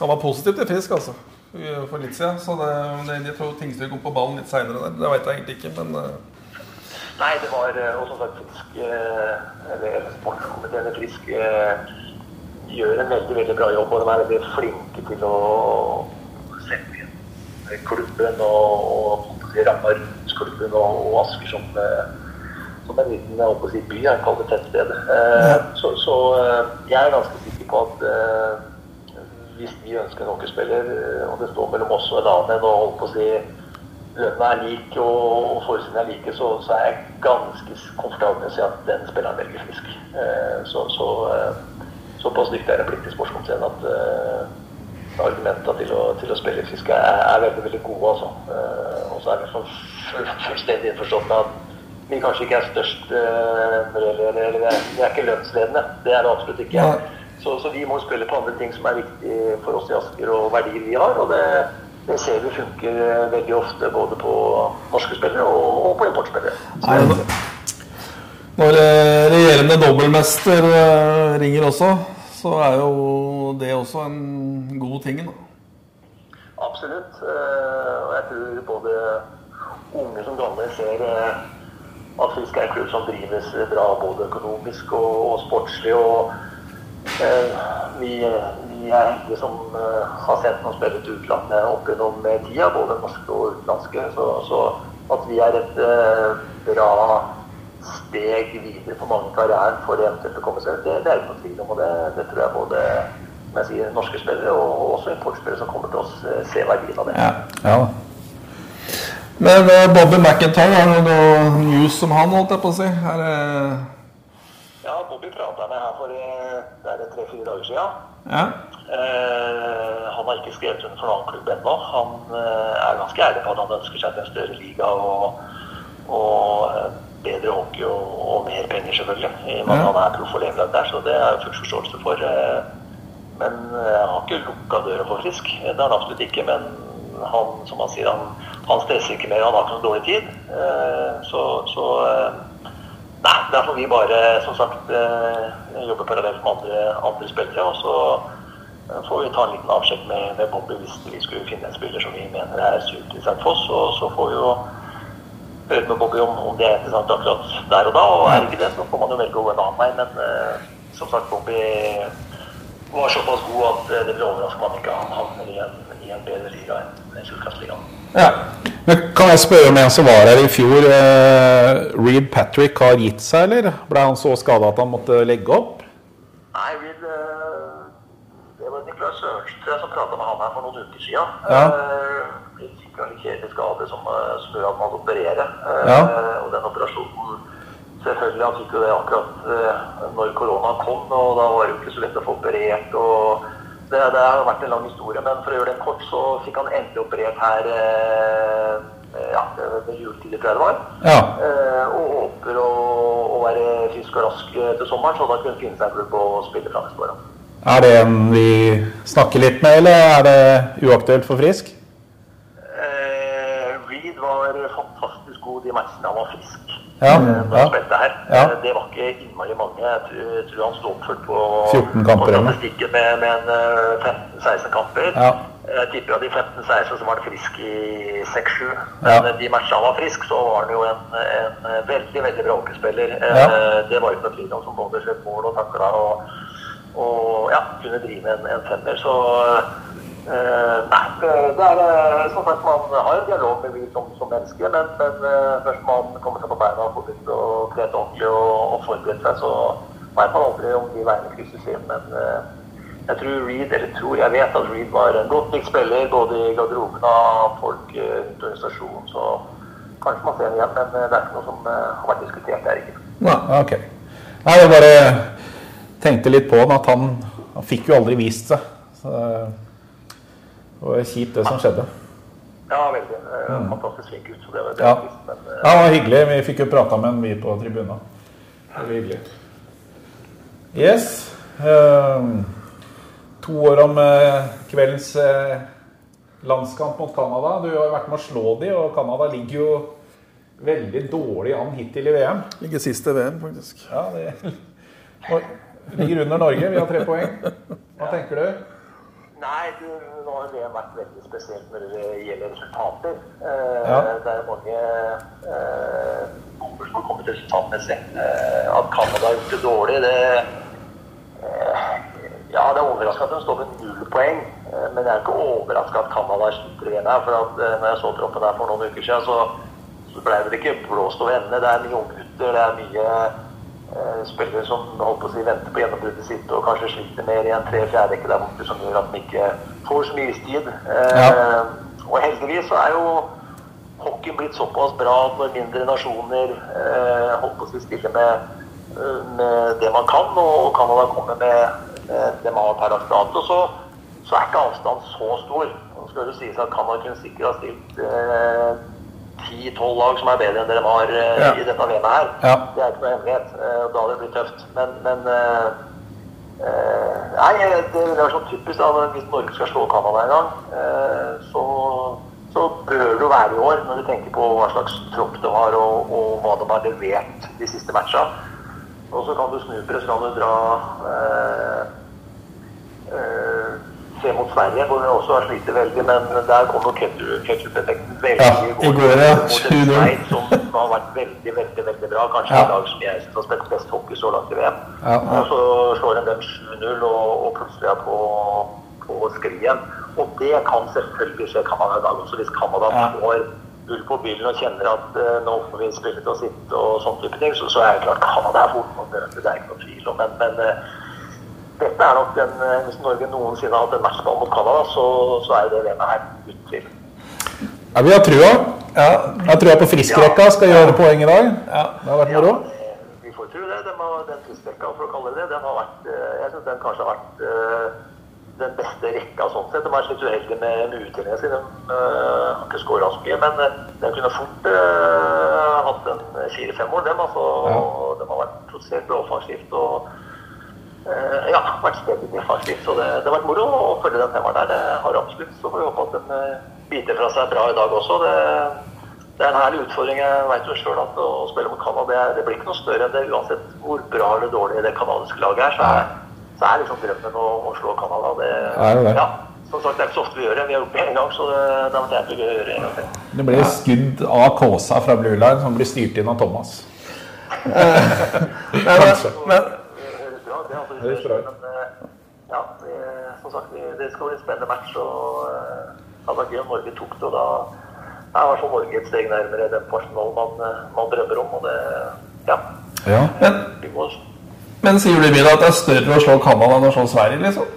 han var positiv til fisk, altså. For litt siden. Så det, det, jeg tror Tingsryd kom på ballen litt seinere der. Det veit jeg egentlig ikke, men eh, Nei, det var eh, og som sagt Frisk eh, Eller sportskomiteen i Frisk eh, gjør en veldig veldig bra jobb. Og de er veldig flinke til å sette inn klubben og, og ramma rundt klubben og, og Asker som, som en liten si, by. Jeg kaller det tettsted. Eh, så, så jeg er ganske sikker på at eh, hvis vi ønsker en hockeyspiller, og det står mellom oss og en annen og holdt på å si lønna er lik og, og er like, så, så, er jeg ganske komfortabel med å si at den spilleren velger Frisk. Eh, så, så eh, såpass dyktig er blitt i sportskomiteen at uh, argumentene til til å spille fiske er, er, veldig veldig gode. Altså. Uh, og så er vi fullstendig innforstått med at vi kanskje ikke er størst uh, eller, eller, vi er ikke lønnsledende. Det er det absolutt ikke. Så, så, vi må spille på andre ting som er viktig for oss i Asker, og verdier vi har. og det det ser vi funker veldig ofte både på norske spillere og på importspillere. Når regjerende dobbeltmester ringer også, så er jo det også en god ting. Da. Absolutt. Og jeg tror både unge som gamle ser at Fisk er en klubb som drives bra både økonomisk og, sportslig. og vi, vi er heldige som har sett noen spillere til utlandet opp gjennom tida, både norske og utenlandske. Så, så at vi er et bra steg videre på mange karrieren for eventuelt å komme seg ut, det, det er det ikke noe tvil om. Og det, det, tror jeg både jeg sier, norske spillere og også importspillere som kommer til oss, se verdien av det. Ja. ja. Men Bobby McIntyre, er det noe news om han, holdt jeg på å si? Er det ja, Bobby prata med her for tre-fire dager siden. Ja. Uh, han har ikke skrevet under for noen klubb ennå. Han uh, er ganske ærlig på at han ønsker seg til en større liga og, og uh, bedre hockey og, og, mer penger, selvfølgelig. I og med at han er proff og lever der, så det er full forståelse for. men han har ikke lukka døra for Frisk. Det har han absolutt ikke. Men han, som han sier, han, han stresser ikke mer. Han har ikke noe dårlig tid. så, så Nei, der får vi bare som sagt jobbe parallelt med andre, andre spillere. Og så får vi ta en liten avsjekk med, med Bobby hvis vi skulle finne en spiller som vi mener er superinteressant for oss. Og så får vi jo høre med Bobby om, om det er interessant akkurat der og da. Og er det ikke det, så får man jo velge å gå en annen vei. Men uh, som sagt, Bobby var såpass god at det vil overraske om han ikke havner i en, i en bedre liga enn Kjulkastligaen. Ja. Men kan jeg spørre om en som var her i fjor? Uh, Reed Patrick har gitt seg, eller? Ble han så skada at han måtte legge opp? Nei, Reed Niklas Sørensen som prata med han her for noen uker siden. Ja. En skade som, eh, som gjør at man opererer. Uh, ja. Og den operasjonen Selvfølgelig, han fikk jo det akkurat uh, når koronaen kom, og da var det jo ikke så lett å få operert. og det, det, har vært en lang historie, men for å gjøre den kort, så fikk han endelig operert her ja, ved juletider, tror jeg det var. Ja. og håper å, å, være frisk og rask til sommeren, så da kunne finne seg en klubb å spille fra neste år. Er det en vi snakker litt med, eller er det uaktuelt for Frisk? Eh, var fantastisk god de matchene han var frisk. Ja, eh, da ja. spilte her. Ja. Eh, det var ikke innmari mange. Jeg tror, han sto oppført på, 14 kamper, på med, med en 15-16 eh, kamper. Ja. Jeg tipper av de 15-16 så var han frisk i 6-7. Ja. Men de matchene han var frisk, så var han jo en, en veldig veldig bra hockeyspiller. Ja. Det var ikke noe tvil om som både skjøt mål og takla. og og ja, kunne drive en, en femmer. Så uh, nei, det er som sagt man har en dialog med vi som, som mennesker, men, men uh, først man kommer seg på beina og får begynt å trene ordentlig og, og forberede seg, så veit man aldri om de veiene krysses inn. Men jeg tror Reed, eller tror jeg vet at Reed var en godt likt spiller både i garderoben av folk rundt organisasjonen. Så kanskje man ser ham igjen, men det er ikke noe som har vært diskutert der. ikke. Nei, ok. Nei, jeg bare tenkte litt på ham at han, han fikk jo aldri vist seg. Så det var kjipt, det som skjedde. Ja, veldig. Mm. Fantastisk flink gutt. Så det var, det ja. Men, ja, det var hyggelig. Vi fikk jo prata med han, vi på tribunen. Det var hyggelig. Yes. Uh, to år om uh, kveldens uh, landskamp mot Canada. Du har vært med å slå de, og Canada ligger jo veldig dårlig an hittil i VM. Ligger sist i VM, faktisk. Ja, det... Ligger under Norge. Vi har tre poeng. Hva tenker du? Nei, du, nå har det vært veldig spesielt når det gjelder resultater. Eh, Ja. Det er mange eh, bomber som har kommet resultatmessig. Eh, at Canada har gjort det dårlig, det eh, Ja, det er overraskende at de står med null poeng. Eh, men jeg er ikke overraska at Canada sliter igjen her. For at, eh, når jeg så troppen her for noen uker siden, så, så ble det ikke blåst over ende. Det er mye unggutter, det er mye spillere som holdt på å si, venter på gjennombruddet sitt og kanskje sliter mer i en tre-fjerde rekke der borte, som gjør at de ikke får så mye istid. Eh, Ja. Og heldigvis så er jo hockeyen blitt såpass bra at når mindre nasjoner eh, holdt på å si stille med, eh, med det man kan, og Canada kommer med med det man har per dags dato, så, så er ikke avstanden så stor. Nå skal det sies at Canada kunne sikkert ha stilt 10-12 lag som er bedre enn det de har eh, Ja. i dette VM-et her. Ja. Det er ikke noe hemmelighet. Eh, da hadde det blitt tøft. Men, men uh, Nei, det, er sånn typisk da, hvis Norge skal slå Canada en gang, så, så bør det være i år, når du tenker på hva slags tropp det har og, og hva de har levert de siste matchene. Og så kan du snu på det, så kan du dra uh, eh, se mot Sverige, hvor vi også har slitt veldig, men der kommer ketsjup-effekten veldig Ja, i går, ja. Mot 7-0. Sveits som har vært veldig, veldig veldig bra. Kanskje Ja. i dag som jeg synes har spilt best hockey så langt i VM. Ja, ja. Og så slår en dem 7-0 og, og plutselig er på, på skrien. Og det kan selvfølgelig skje Canada i dag også, hvis Canada Ja. får ull på bilen og kjenner at uh, nå får vi spille til å sitte og sånn type ting, så, så er det klart Canada er fort nok, det er ikke noe tvil om. Men, men eh, dette er nok den eh, Hvis Norge noensinne har hatt en matchball mot Canada, så, så er det det VM-et her uten tvil. Ja, vi har trua. Ja, Jeg tror jeg på friskrekka skal gjøre poeng i dag. ja. Det har vært moro. Ja, vi får tro det. Den, har- den friskrekka, for å kalle det det, den har vært eh, Jeg syns den kanskje har vært eh, den beste rekka sånn sett. De er litt uheldige med, med utdellinga si. De uh, har ikke skåra så mye, men uh, de kunne fort hatt en fire-fem mål, dem. Altså, Ja. De har vært produsert bra offensivt og ja, vært spennende faktisk. Så det, det har vært moro å følge den femmeren der. Det har absolutt. Så får vi håpe at den eh, biter fra seg bra i dag også. Det, det er en herlig utfordring. Jeg vet jo selv at å spille mot Canada det, det blir ikke noe større enn det uansett hvor bra eller dårlig det canadiske laget er. Så er, så er liksom drømmen å, å slå Canada. Det, det det? Ja, som sagt, det er ikke så ofte vi gjør det. Vi har gjort det én gang, så det, det har vært gøy å gjøre det en gang til. Det blir skudd av Kåsa fra Blue Line som blir styrt inn av Thomas. Men, Kanskje. men, Det Altså, det. Altså, bra. Men eh, ja, vi, som sagt, vi, det skal bli en spennende match. Og eh, det vært gøy om Norge tok det. og da er i hvert fall Norge et steg nærmere den personalen man, eh, man drømmer om. og det, ja, Ja. men, vi må men sier du Emil, at det er større å slå Canada enn å slå Sverige, liksom?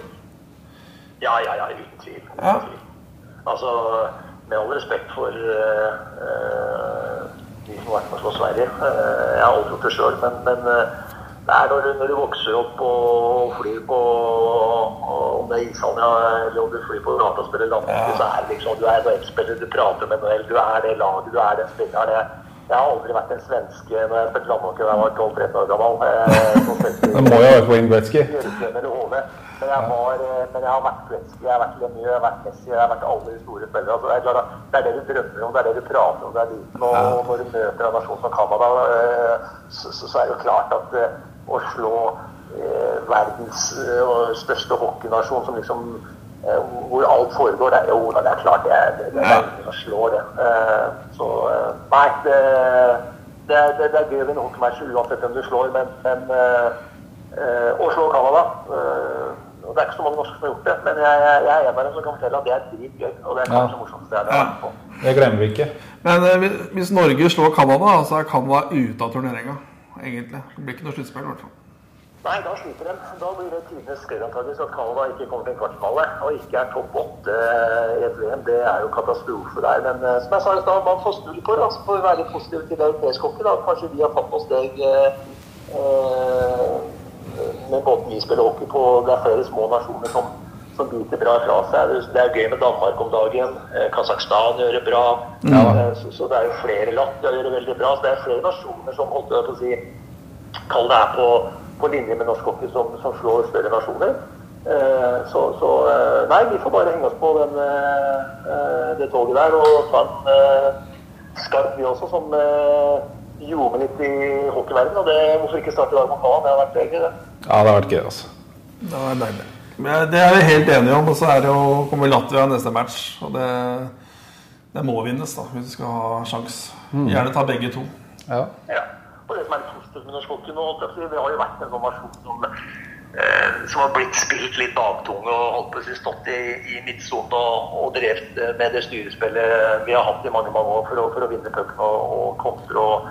Ja, ja, ja, uten tvil. Ja. Altså, med all respekt for uh, uh, de som har vært med å slå Sverige. Uh, jeg har aldri gjort det sjøl, men, men det er når du, når du vokser opp og flyr på Om det er ishallen eller om du flyr på gata og spiller landslag, så er det liksom Du er NHL-spiller, du prater med NHL, du er det laget, du er den spilleren. Jeg, jeg har aldri vært en svenske når jeg spilte landhockey da jeg var 12-13 år gammel. da Det må jo være Wayne Gretzky. Men jeg, har, eh, men jeg har vært Gretzky, jeg har vært Lemieux, jeg har vært Messi, jeg har vært alle de store spillerne. Altså, det, det er det du drømmer om, det er det du prater om. det er dit. Og når du møter en nasjon som Canada, eh, så, så, så er det jo klart at eh, å slå eh, verdens eh, største hockeynasjon som liksom eh, hvor alt foregår, det jo det er klart det er, det, det er ingen som slår det. Eh, så eh, nei, det, det, det, det er gøy å vinne hockeymatch uansett hvem du slår, men, men eh, eh, slå Canada. Eh, det er ikke så mange norske som har gjort det, men jeg, jeg, jeg er en av dem som kan fortelle at det er dritgøy. Og det er kanskje det morsomste jeg har vært på. Det glemmer vi ikke. Men hvis- hvis Norge slår Canada, så er Canada ute av turneringa. Egentlig. Det blir ikke noe sluttspill, i hvert fall. Nei, da sliter de. Da blir det tidenes skred antakeligvis at Canada ikke kommer til en kvartfinale og ikke er topp åtte i et VM. Det er jo katastrofe der. Men eh, som jeg sa i stad, man får snu på det. Så får vi være litt positive til europeisk hockey. Kanskje vi har tatt noen steg eh, eh, med måten vi spiller hockey på. Det er flere små nasjoner som, som biter bra fra seg. Det- Det er gøy med Danmark om dagen. Eh, Kasakhstan gjør det bra. Ja. Så, så det er jo flere latter gjør det veldig bra. Så det er flere nasjoner som holdt på å si kall det er på, på linje med norsk hockey som, som slår større nasjoner. Eh, så, så eh, nei, vi får bare henge oss på den, det toget der og ta en eh, skarp vi også, som eh, ljomer litt i hockeyverdenen. Og det, hvorfor ikke starte i dag mot Nav? Det har vært gøy, det. Ja, det har vært gøy, altså. Det var deilig. Men Det er vi helt enige om. Og så er det å komme Latvia neste match. Og det, det må vinnes da, hvis vi skal ha sjans. Gjerne ta begge to. Ja. Ja. Og det som er litt positivt med norsk hockey nå, det har jo vært en formasjon nasjon som, eh, som har blitt spilt litt baktunge og holdt på å si stått i, i midtsonen og, og drevet med det styrespillet vi har hatt i mange mange år for å, for å vinne pucken og, og kontre og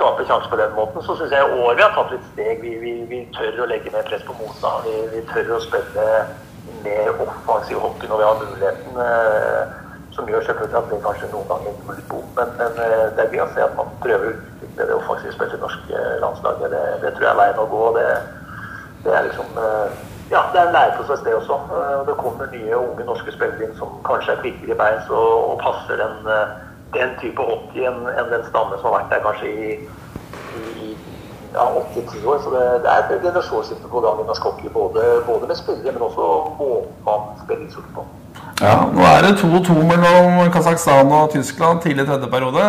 skape sjanser på den måten. Så syns jeg i vi har tatt litt steg. Vi, vi, vi tør å legge mer press på motstand. Vi, vi tør å spille mer offensiv hockey når vi har muligheten. Eh, som gjør selvfølgelig at det kanskje noen ganger blir litt bom. Men, men eh, det er gøy å se at man prøver å utvikle det offensive spillet i norske landslaget. Det, det tror jeg er veien å gå. Det, det er liksom eh, Ja, det er en læreprosess, det også. Eh, og Det kommer nye, unge norske spillere inn som kanskje er kvikkere i beins og, og passer den, eh, den type hockey enn en den stammen som har vært der kanskje i, i ja, 80-10 år. Så det, det er et generasjonsskifte på gang i norsk hockey. Både, både med spillere, men også måten man spiller på. Ja, Nå er det 2-2 mellom Kasakhstan og Tyskland tidlig tredje periode.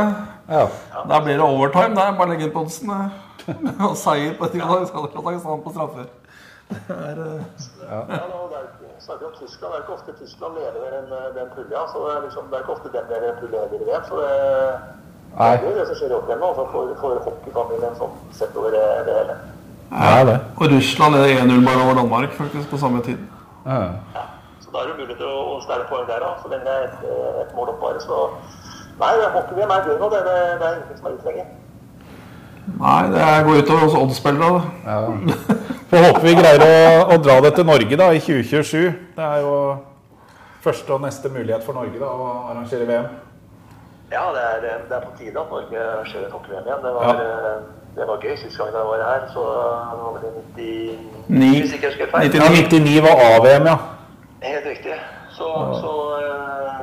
ja. Da blir det overtime. der, Bare legge inn på oddsen. Og seier på Kasakhstan på straffer. Det er, eh, Ja, er, snakker om Tyskland. Det er ikke ofte Tyskland leder den, den pulja. Så det er, liksom, det er ikke ofte den der pulja i VM. Så det, det er jo det som skjer i hockey nå. Altså for, for hockeyfamilien sånn sett over det, det hele. Ja, det. og Russland er 1-0 bare over Danmark faktisk på samme tid. Ja. Ja. Så da er det mulig til å, stjele poeng der, da. Så lenge det er et, et mål opp bare. Så nei, det- hockey-VM er gøy nå. Det, det, det er ingenting som er ute lenger. Nei, det er- går utover oss oddsspillere. da. Ja. [LAUGHS] Får håpe vi greier å, å dra det til Norge da, i 2027. Det er jo første og neste mulighet for Norge da, å arrangere VM. Ja, det er, det er på tide at Norge arrangerer et hockey-VM igjen. Det var, Ja. det var gøy sist gang jeg var her. Så det var det 99 Ni- Hvis ikke jeg husker feil. 99. Ja, 99 var AVM, ja. Helt riktig. Så, så eh,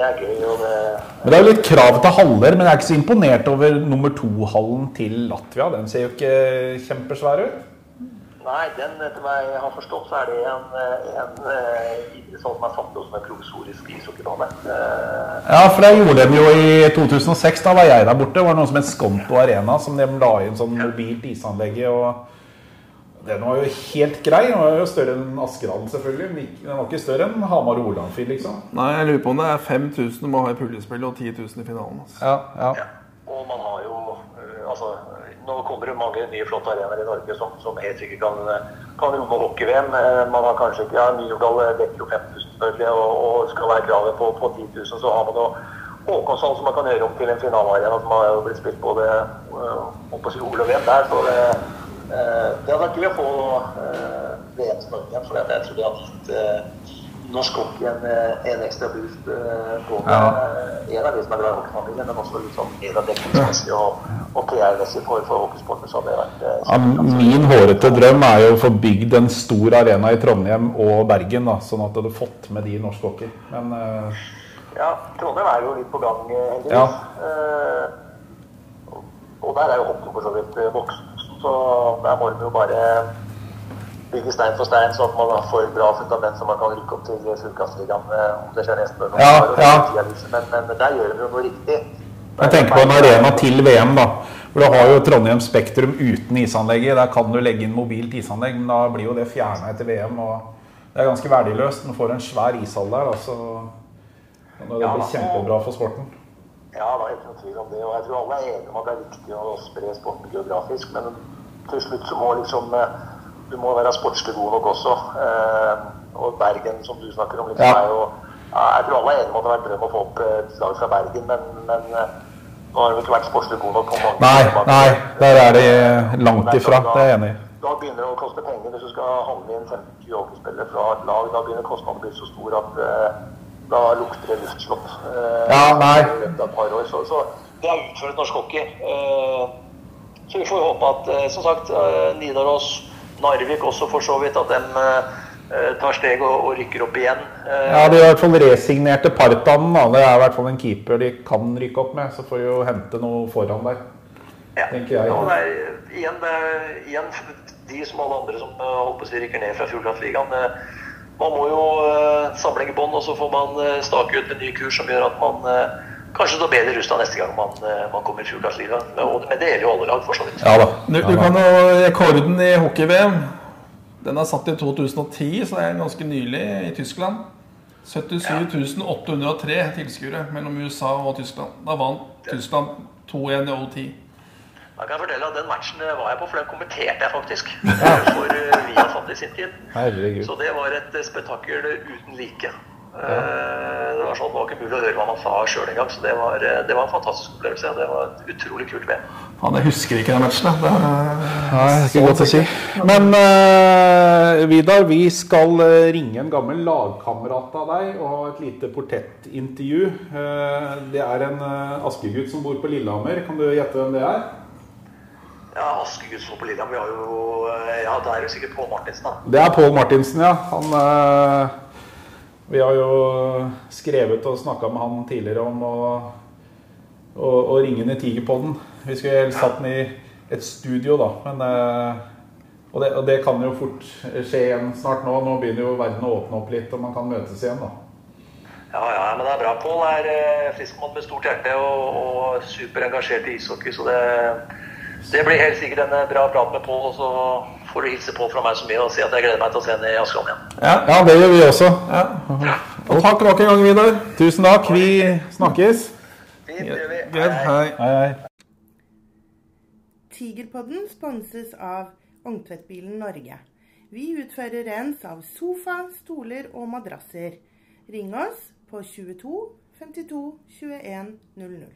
det, er gøy. Og det, Men Det er jo litt krav til haller, men jeg er ikke så imponert over nummer to-hallen til Latvia. Den ser jo ikke kjempesvær ut. nei, den, etter hva jeg har forstått, så er det en, en, en, eh, sånn som er satt opp som en provisorisk ishockeybane. Eh, Ja, for det gjorde de jo i 2006. Da var jeg der borte. Det var noe som het Skonto Arena, som de la inn sånn mobilt isanlegg i. og Den var jo helt grei. Den var jo større enn Askedalen, selvfølgelig. Men den var ikke større enn Hamar og Olandfil, liksom. Nei, jeg lurer på om det er 5000 du må ha i puljespillet og 10 000 i finalen. Altså. Ja, ja. Ja. Og man har jo eh, altså, Nå kommer det mange nye flotte arenaer i Norge som, som helt sikkert kan, kan romme hockey-VM. Eh, Man har kanskje ikke ja, Myrdal dekker jo 5000 selvfølgelig, og, og skal være kravet på, på 10 000. Så har man jo Håkonshall som man kan gjøre om til en finalearena som har jo blitt spilt både uh, opposisjon og VM der. Så det, eh, det hadde vært gøy å få VM til Norge igjen, for jeg tror det hadde gitt eh, norsk hockey en, eh, en ekstra boost. eh, både eh, en av de som er glad i hockeyfamilien, men også litt sånn mer dekningsmessig og, og PR-messig for, for hockeysporten. Så hadde vært eh, Ja, min hårete drøm er jo å få bygd en stor arena i Trondheim og Bergen, da, sånn at du hadde fått med de i norsk hockey. Men uh... Ja, Trondheim er jo litt på gang, eh, heldigvis. Ja. Uh, og- der er jo hockey for så vidt eh, voksen, så der må de jo bare bygge stein for stein, så at man får bra fundament så man kan rykke opp til Fullkastligaen eh, om det skjer neste år. Ja, ja. Men, men der gjør de jo noe riktig. jeg tenker på en arena til VM, da. For du har jo Trondheim Spektrum uten isanlegget. Der kan du legge inn mobilt isanlegg, men da blir jo det fjerna etter VM. og Det er ganske verdiløst. Du får en svær ishall der, da, så kan det bli kjempebra for sporten. Ja, det er ikke noen tvil om det. Og jeg tror alle er enige om at det er viktig å spre sporten geografisk. Men til slutt så må liksom eh, Du må være sportslig god nok også. Eh, og Bergen, som du snakker om, liksom, Ja. er jo ja, Jeg tror alle er enige om at det har vært drøm å få opp et lag fra Bergen, men, men eh, nå har de ikke vært sportslig gode nok. Nei, nei, der er de langt ifra. Det er jeg enig i. Da begynner det å koste penger hvis du skal handle inn 15-20 hockeyspillere fra et lag. Da begynner kostnadene å bli så store at eh, da lukter det luftslott. eh, Ja, nei. i løpet av et par år. Så, så det er utført norsk hockey. Eh, så vi får håpe at, eh, som sagt, eh, Nidaros, Narvik også for så vidt, at de eh, tar steg og, og rykker opp igjen. Ja, De har i hvert fall resignerte Partanen. Da. Det er i hvert fall en keeper de kan rykke opp med. Så får de jo hente noe foran der. Ja. tenker jeg. Ja, det er, igjen, det er, igjen, de som alle andre som holdt på å si rykker ned fra Fuglafligaen. Eh, Man må jo uh, samle i bånd, og så får man eh, stake ut en ny kurs som gjør at man eh, kanskje står bedre rusta neste gang man, eh, man kommer i Fuglafligaen. Men det gjelder jo alle lag, for så vidt. Ja da. Du, du kan jo rekorden i hockey-VM. Den er satt i 2010, så det er ganske nylig i Tyskland. 77 803 tilskuere mellom USA og Tyskland. Da vant Tyskland 2-1 i OT. Jeg kan jeg fortelle at Den matchen var jeg på, for den kommenterte jeg faktisk. [LAUGHS] For eh, Viasat i sin tid. Herregud. Så det var et eh, spetakkel uten like. Ja. Det var sånn, det var ikke mulig å høre hva man sa sjøl engang. Så det var, eh, det var en fantastisk opplevelse. Det var et utrolig kult VM. Han, jeg husker ikke den matchen. Det er, Nei, det er ikke godt å si. Men uh, Vidar, vi skal eh, ringe en gammel lagkamerat av deg og ha et lite portrettintervju. Uh, det er en uh, askegutt som bor på Lillehammer. Kan du gjette hvem det er? Ja, Askegud, så på Lillehammer, vi har jo eh, Ja, det er jo sikkert Pål Martinsen, da. Det er Pål Martinsen, ja. Han eh, Vi har jo skrevet og snakka med han tidligere om å, å, å ringe ned Tigerpodden. Vi skulle helst hatt den i et studio, da. Men eh, og, det, og det kan jo fort skje igjen snart nå. Nå begynner jo verden å åpne opp litt, og man kan møtes igjen, da. Ja, ja, men det er bra. Pål er eh, friskmann med stort hjerte og, og superengasjert i ishockey, så det, det blir helt sikkert en bra prat med Pål. Og så får du hilse på fra meg så mye og si at jeg gleder meg til å se henne i Askeland igjen. ja, Ja, det gjør vi også. ja. Og takk nok en gang, Vidar. Tusen takk. Vi snakkes. Fint, det gjør vi. Hei. Hei, hei. Tigerpodden sponses av Ongtvettbilen Norge. Vi utfører rens av sofa, stoler og madrasser. Ring oss på 22 52 21 00.